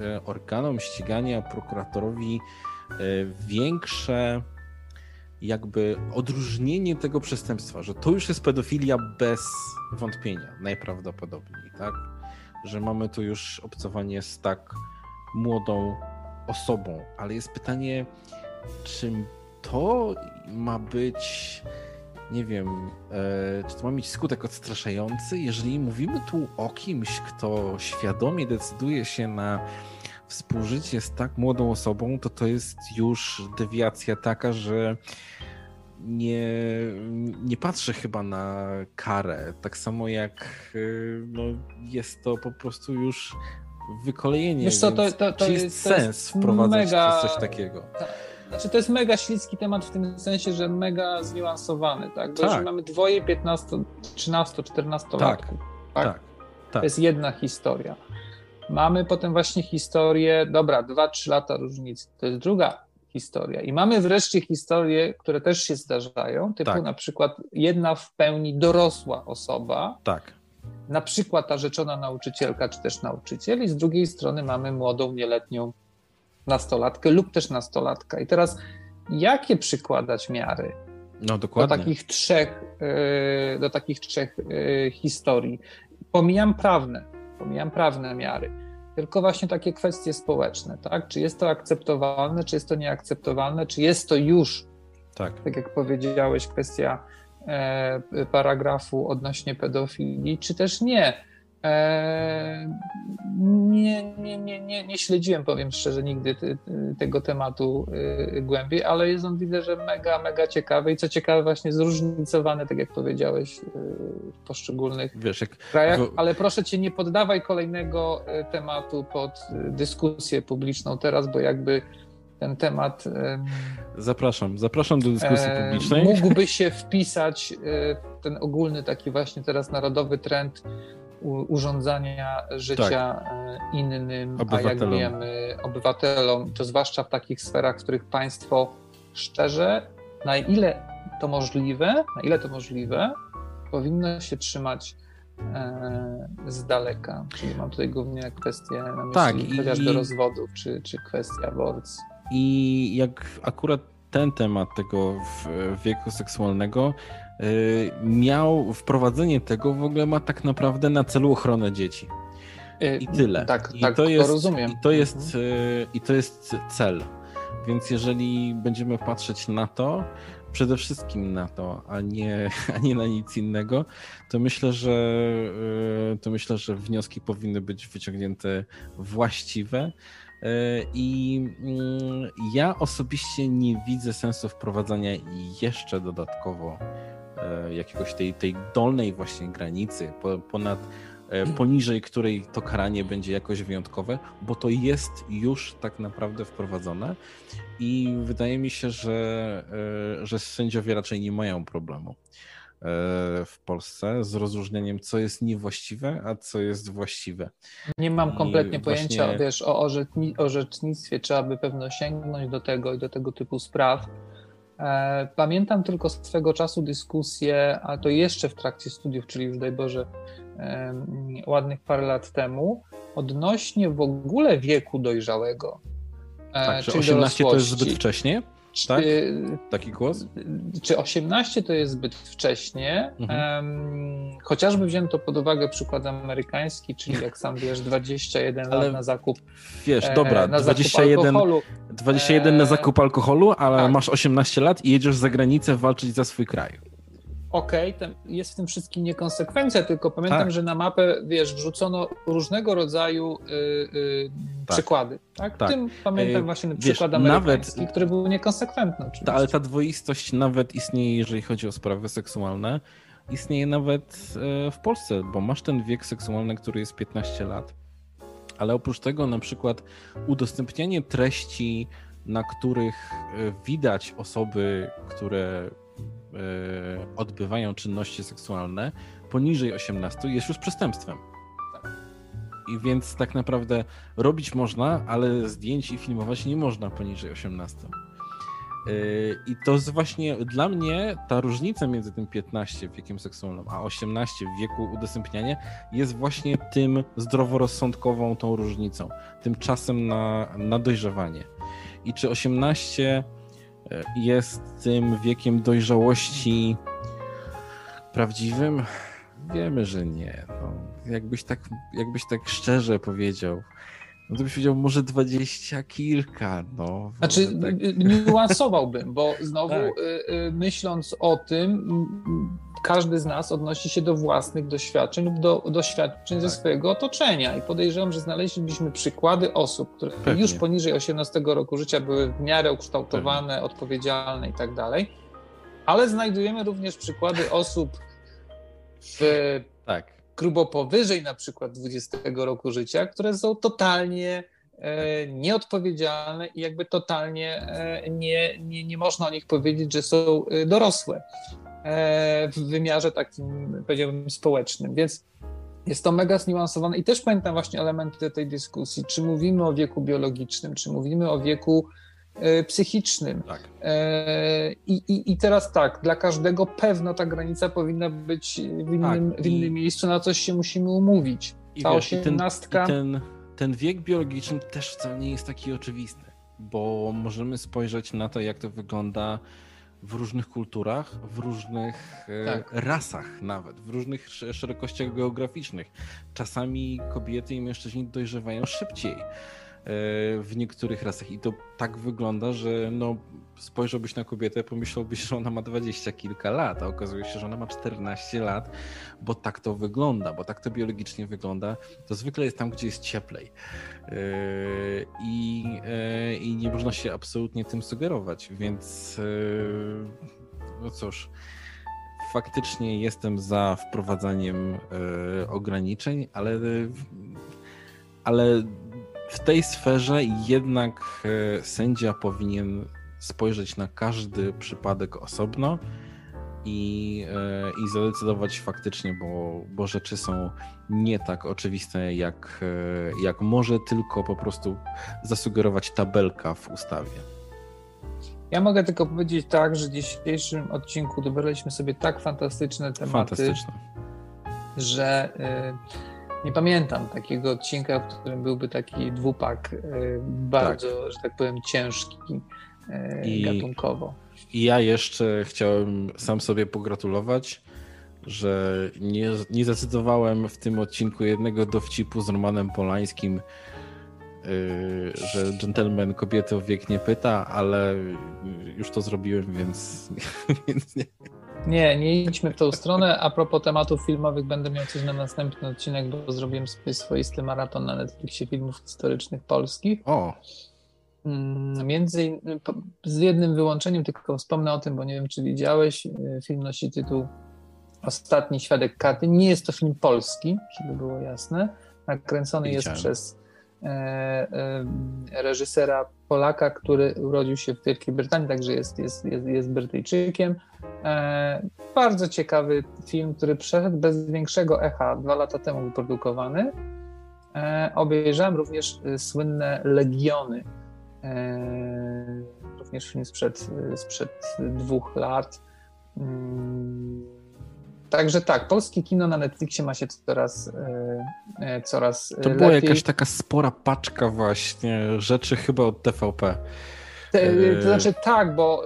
e, organom ścigania, prokuratorowi e, większe jakby odróżnienie tego przestępstwa, że to już jest pedofilia bez wątpienia, najprawdopodobniej, tak? Że mamy tu już obcowanie z tak młodą osobą, ale jest pytanie, czym to ma być nie wiem, e, czy to ma mieć skutek odstraszający, jeżeli mówimy tu o kimś, kto świadomie decyduje się na współżycie z tak młodą osobą, to to jest już dewiacja taka, że nie, nie patrzę chyba na karę. Tak samo jak e, no, jest to po prostu już wykolejenie. Wiesz co, to, to, to jest, jest sens wprowadzać mega... coś takiego. Znaczy to jest mega śliski temat w tym sensie, że mega zniuansowany, tak? Bo tak. mamy dwoje 15, 13, 14 tak. latków. Tak, tak, tak. To jest jedna historia. Mamy potem właśnie historię, dobra, 2-3 lata różnicy. To jest druga historia. I mamy wreszcie historie, które też się zdarzają, typu tak. na przykład jedna w pełni dorosła osoba, tak. Na przykład ta rzeczona nauczycielka czy też nauczyciel, i z drugiej strony mamy młodą, nieletnią nastolatkę lub też nastolatka. I teraz jakie przykładać miary no, do takich trzech, e, do takich trzech e, historii? Pomijam prawne, pomijam prawne miary, tylko właśnie takie kwestie społeczne, tak? Czy jest to akceptowalne, czy jest to nieakceptowalne, czy jest to już, tak, tak jak powiedziałeś, kwestia paragrafu odnośnie pedofilii, czy też nie Eee, nie, nie, nie, nie, nie śledziłem, powiem szczerze, nigdy tego tematu y, głębiej, ale jest on, widzę, że mega, mega ciekawy i co ciekawe, właśnie zróżnicowany, tak jak powiedziałeś, y, w poszczególnych Wiesz, jak... krajach. Ale proszę cię, nie poddawaj kolejnego y, tematu pod dyskusję publiczną teraz, bo jakby ten temat. Zapraszam, zapraszam do dyskusji publicznej. Mógłby się wpisać w ten ogólny taki właśnie teraz narodowy trend urządzania życia tak. E, innym, obywatelom. a jak wiemy, obywatelom, to zwłaszcza w takich sferach, w których państwo szczerze, na ile to możliwe, na ile to możliwe, powinno się trzymać e, z daleka. Czyli mam tutaj głównie kwestię na myśli tak, chociażby i, rozwodów, czy, czy kwestia aborcji. I jak akurat ten temat tego wieku seksualnego Y, miał wprowadzenie tego w ogóle ma tak naprawdę na celu ochronę dzieci. Y, I tyle. Tak, I tak, to jest, rozumiem. I to, jest, mhm. y, I to jest cel. Więc jeżeli będziemy patrzeć na to, przede wszystkim na to, a nie, a nie na nic innego, to myślę, że to myślę, że wnioski powinny być wyciągnięte właściwe. I mm, ja osobiście nie widzę sensu wprowadzania jeszcze dodatkowo E, jakiegoś tej, tej dolnej właśnie granicy, ponad, e, poniżej której to karanie będzie jakoś wyjątkowe, bo to jest już tak naprawdę wprowadzone i wydaje mi się, że, e, że sędziowie raczej nie mają problemu w Polsce z rozróżnieniem, co jest niewłaściwe, a co jest właściwe. Nie mam kompletnie I pojęcia, właśnie... wiesz, o orzecznictwie, trzeba by pewno sięgnąć do tego i do tego typu spraw. E, pamiętam tylko swego czasu dyskusję, a to jeszcze w trakcie studiów, czyli już daj Boże, ładnych parę lat temu, odnośnie w ogóle wieku dojrzałego. E, tak, czy 18 to jest zbyt wcześnie? Tak? Taki głos? Czy 18 to jest zbyt wcześnie? Mhm. Um, chociażby wzięto pod uwagę przykład amerykański, czyli jak sam wiesz, 21 ale lat na zakup. Wiesz, dobra, e, na 21, 21 na e, zakup alkoholu, ale tak. masz 18 lat i jedziesz za granicę walczyć za swój kraj okej, okay, jest w tym wszystkim niekonsekwencja, tylko pamiętam, tak. że na mapę, wiesz, wrzucono różnego rodzaju y, y, tak. przykłady. Tak? tak. Tym pamiętam właśnie wiesz, przykład amerykański, nawet, który był niekonsekwentny. Ta, ale ta dwoistość nawet istnieje, jeżeli chodzi o sprawy seksualne. Istnieje nawet e, w Polsce, bo masz ten wiek seksualny, który jest 15 lat. Ale oprócz tego na przykład udostępnianie treści na których e, widać osoby, które odbywają czynności seksualne poniżej 18 jest już przestępstwem. I więc tak naprawdę robić można, ale zdjęć i filmować nie można poniżej 18. Yy, I to jest właśnie dla mnie ta różnica między tym 15 wiekiem seksualnym, a 18 w wieku udostępniania jest właśnie tym zdroworozsądkową tą różnicą, tym czasem na, na dojrzewanie. I czy 18 yy, jest tym wiekiem dojrzałości prawdziwym? Wiemy, że nie. No, jakbyś, tak, jakbyś tak szczerze powiedział, no to byś powiedział może dwadzieścia kilka, no. Znaczy tak. niuansowałbym, bo znowu tak. Y, y, myśląc o tym, każdy z nas odnosi się do własnych doświadczeń lub do doświadczeń tak. ze swojego otoczenia i podejrzewam, że znaleźlibyśmy przykłady osób, które Pewnie. już poniżej 18 roku życia były w miarę ukształtowane, Pewnie. odpowiedzialne i tak dalej, ale znajdujemy również przykłady osób w tak grubo powyżej na przykład 20 roku życia, które są totalnie e, nieodpowiedzialne i jakby totalnie e, nie, nie, nie można o nich powiedzieć, że są e, dorosłe w wymiarze takim, powiedziałbym, społecznym. Więc jest to mega zniuansowane i też pamiętam właśnie elementy tej dyskusji, czy mówimy o wieku biologicznym, czy mówimy o wieku psychicznym. Tak. E, I, i, I teraz tak, dla każdego pewno ta granica powinna być w innym, tak, w innym miejscu, na coś się musimy umówić. I ta wiesz, osiemnastka... I ten, i ten, ten wiek biologiczny też wcale nie jest taki oczywisty, bo możemy spojrzeć na to, jak to wygląda w różnych kulturach, w różnych e, tak. rasach nawet, w różnych szerokościach geograficznych. Czasami kobiety i mężczyźni dojrzewają szybciej w niektórych rasach i to tak wygląda, że no, spojrzałbyś na kobietę, pomyślałbyś, że ona ma dwadzieścia kilka lat, a okazuje się, że ona ma 14 lat, bo tak to wygląda, bo tak to biologicznie wygląda. To zwykle jest tam, gdzie jest cieplej. Yy, I, yy, i nie można się absolutnie tym sugerować, więc no cóż faktycznie jestem za wprowadzaniem ograniczeń, ale, ale w tej sferze jednak e, sędzia powinien spojrzeć na każdy przypadek osobno i, e, i zadecydować faktycznie, bo, bo rzeczy są nie tak oczywiste, jak, e, jak może tylko po prostu zasugerować tabelka w ustawie. Ja mogę tylko powiedzieć tak, że w dzisiejszym odcinku dobraliśmy sobie tak fantastyczne tematy, fantastyczne. że. Nie pamiętam takiego odcinka, w którym byłby taki dwupak e, bardzo, tak. że tak powiem, ciężki e, I, gatunkowo. I ja jeszcze chciałem sam sobie pogratulować, że nie, nie zdecydowałem w tym odcinku jednego dowcipu z Romanem Polańskim, e, że dżentelmen kobiety o wiek nie pyta, ale już to zrobiłem, więc, więc nie. Nie, nie idźmy w tą stronę. A propos tematów filmowych, będę miał coś na następny odcinek, bo zrobiłem sobie swoisty maraton na Netflixie filmów historycznych polskich. O. Mm, między z jednym wyłączeniem, tylko wspomnę o tym, bo nie wiem, czy widziałeś. Y, film nosi tytuł Ostatni Świadek Katy. Nie jest to film polski, żeby było jasne. Nakręcony jest przez reżysera Polaka, który urodził się w Wielkiej Brytanii, także jest, jest, jest, jest Brytyjczykiem. E, bardzo ciekawy film, który przeszedł bez większego echa dwa lata temu wyprodukowany. E, obejrzałem również e, słynne Legiony. Również film sprzed, sprzed dwóch lat. Także tak, polskie kino na Netflixie ma się coraz, coraz To była lepiej. jakaś taka spora paczka właśnie rzeczy chyba od TVP. Te, to znaczy tak, bo,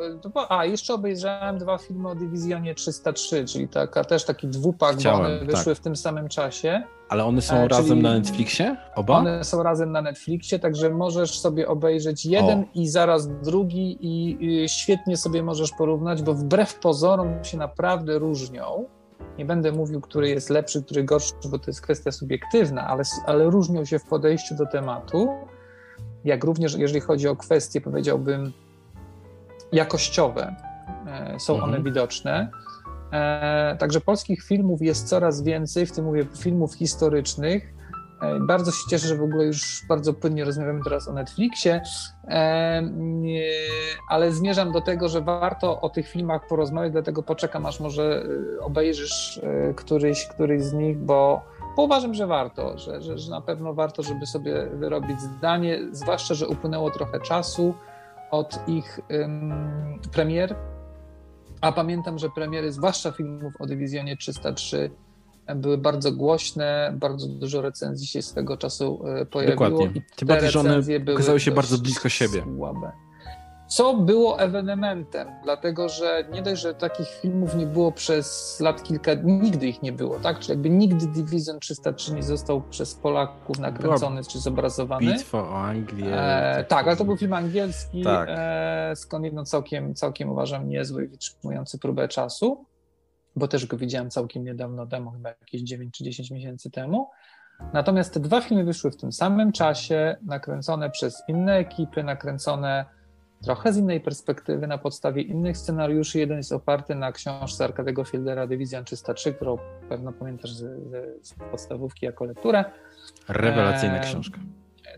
a jeszcze obejrzałem dwa filmy o Dywizjonie 303, czyli taka, też taki dwupak, Chciałem, bo one wyszły tak. w tym samym czasie. Ale one są e, razem na Netflixie? Oba? One są razem na Netflixie, także możesz sobie obejrzeć jeden o. i zaraz drugi i, i świetnie sobie możesz porównać, bo wbrew pozorom się naprawdę różnią. Nie będę mówił, który jest lepszy, który gorszy, bo to jest kwestia subiektywna, ale, ale różnią się w podejściu do tematu jak również jeżeli chodzi o kwestie, powiedziałbym, jakościowe, e, są mhm. one widoczne. E, także polskich filmów jest coraz więcej, w tym mówię filmów historycznych, Bardzo się cieszę, że w ogóle już bardzo płynnie rozmawiamy teraz o Netflixie, ale zmierzam do tego, że warto o tych filmach porozmawiać, dlatego poczekam, aż może obejrzysz któryś, któryś z nich, bo bo uważam, że warto, że, że, że na pewno warto, żeby sobie wyrobić zdanie, zwłaszcza, że upłynęło trochę czasu od ich um, premier, a pamiętam, że premiery, zwłaszcza filmów o Dywizjonie 303, były bardzo głośne, bardzo dużo recenzji się swego czasu e, pojawiło. Dokładnie. Tym bardziej, że one okazały się bardzo blisko siebie. Słabe co było ewenementem, dlatego że nie dość, że takich filmów nie było przez lat kilka, nigdy ich nie było, tak? Czyli jakby nigdy Division 303 nie został przez Polaków nakręcony czy zobrazowany. Bitwa o Anglię. E, tak, ale to był film angielski, tak. e, skądinąd całkiem, całkiem uważam niezły i wytrzymujący próbę czasu, bo też go widziałem całkiem niedawno temu, chyba jakieś 9 czy 10 miesięcy temu. Natomiast te dwa filmy wyszły w tym samym czasie, nakręcone przez inne ekipy, nakręcone trochę z innej perspektywy, na podstawie innych scenariuszy. Jeden jest oparty na książce Arkadego Fieldera Division 303, którą pewno pamiętasz z, z podstawówki jako lekturę. Rewelacyjna e, książka.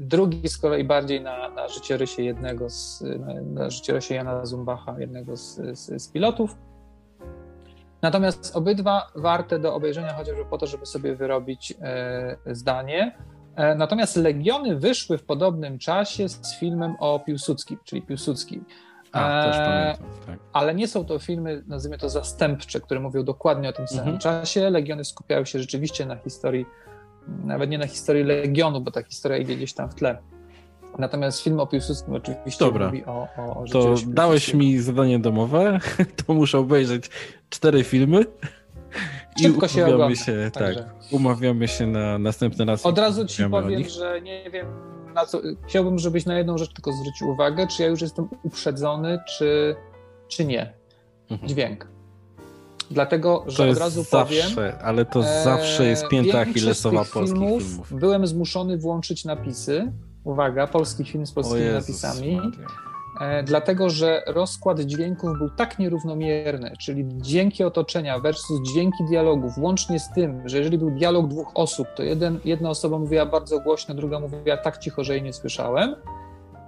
Drugi z kolei bardziej na, na życiorysie jednego z, na, na życiorysie Jana Zumbacha, jednego z, z, z pilotów. Natomiast obydwa warte do obejrzenia chociażby po to, żeby sobie wyrobić e, zdanie. E, natomiast Legiony wyszły w podobnym czasie z filmem o Piłsudskim, czyli Piłsudski. A, też e, pamiętam, tak. Ale nie są to filmy, nazwijmy to zastępcze, które mówią dokładnie o tym samym mhm. czasie. Legiony skupiają się rzeczywiście na historii, nawet nie na historii Legionu, bo ta historia idzie gdzieś tam w tle. Natomiast film o Piłsudskim oczywiście Dobra. mówi o, o, o To dałeś mi zadanie domowe, to muszę obejrzeć cztery filmy. Szybko się ogląda. Się, tak, umawiamy się na następny raz. Od razu ci powiem, że nie wiem, na co. Chciałbym, żebyś na jedną rzecz tylko zwrócił uwagę, czy ja już jestem uprzedzony, czy, czy nie. Mhm. Dźwięk. Dlatego, że od razu zawsze, powiem. Ale to zawsze jest pięta achillesowa polskich filmów. Byłem zmuszony włączyć napisy. Uwaga, polski film z polskimi napisami. E, dlatego że rozkład dźwięków był tak nierównomierny, czyli dźwięki otoczenia versus dźwięki dialogów, łącznie z tym, że jeżeli był dialog dwóch osób, to jeden, jedna osoba mówiła bardzo głośno, druga mówiła tak cicho, że jej nie słyszałem.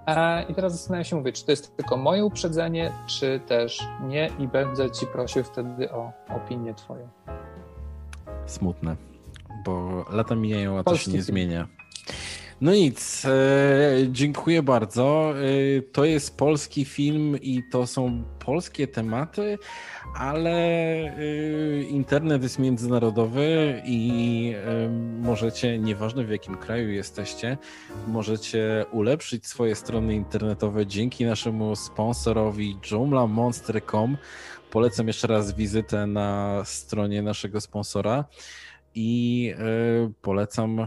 E, I teraz zastanawiam się, mówię, czy to jest tylko moje uprzedzenie, czy też nie i będę ci prosił wtedy o opinię twoją. Smutne, bo lata mijają, a to się nie film. zmienia. No nic, e, dziękuję bardzo. E, to jest polski film i to są polskie tematy, ale e, internet jest międzynarodowy i możecie, nieważne w jakim kraju jesteście, możecie ulepszyć swoje strony internetowe dzięki naszemu sponsorowi joomlamonster.com. Polecam jeszcze raz wizytę na stronie naszego sponsora i e, polecam e,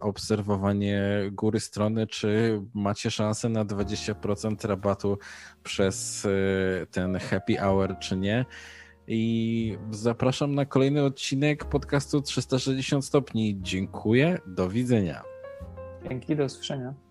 obserwowanie góry strony, czy macie szansę na 20% rabatu przez e, ten happy hour, czy nie. I zapraszam na kolejny odcinek podcastu 360 stopni. Dziękuję, do widzenia. Dzięki, do usłyszenia.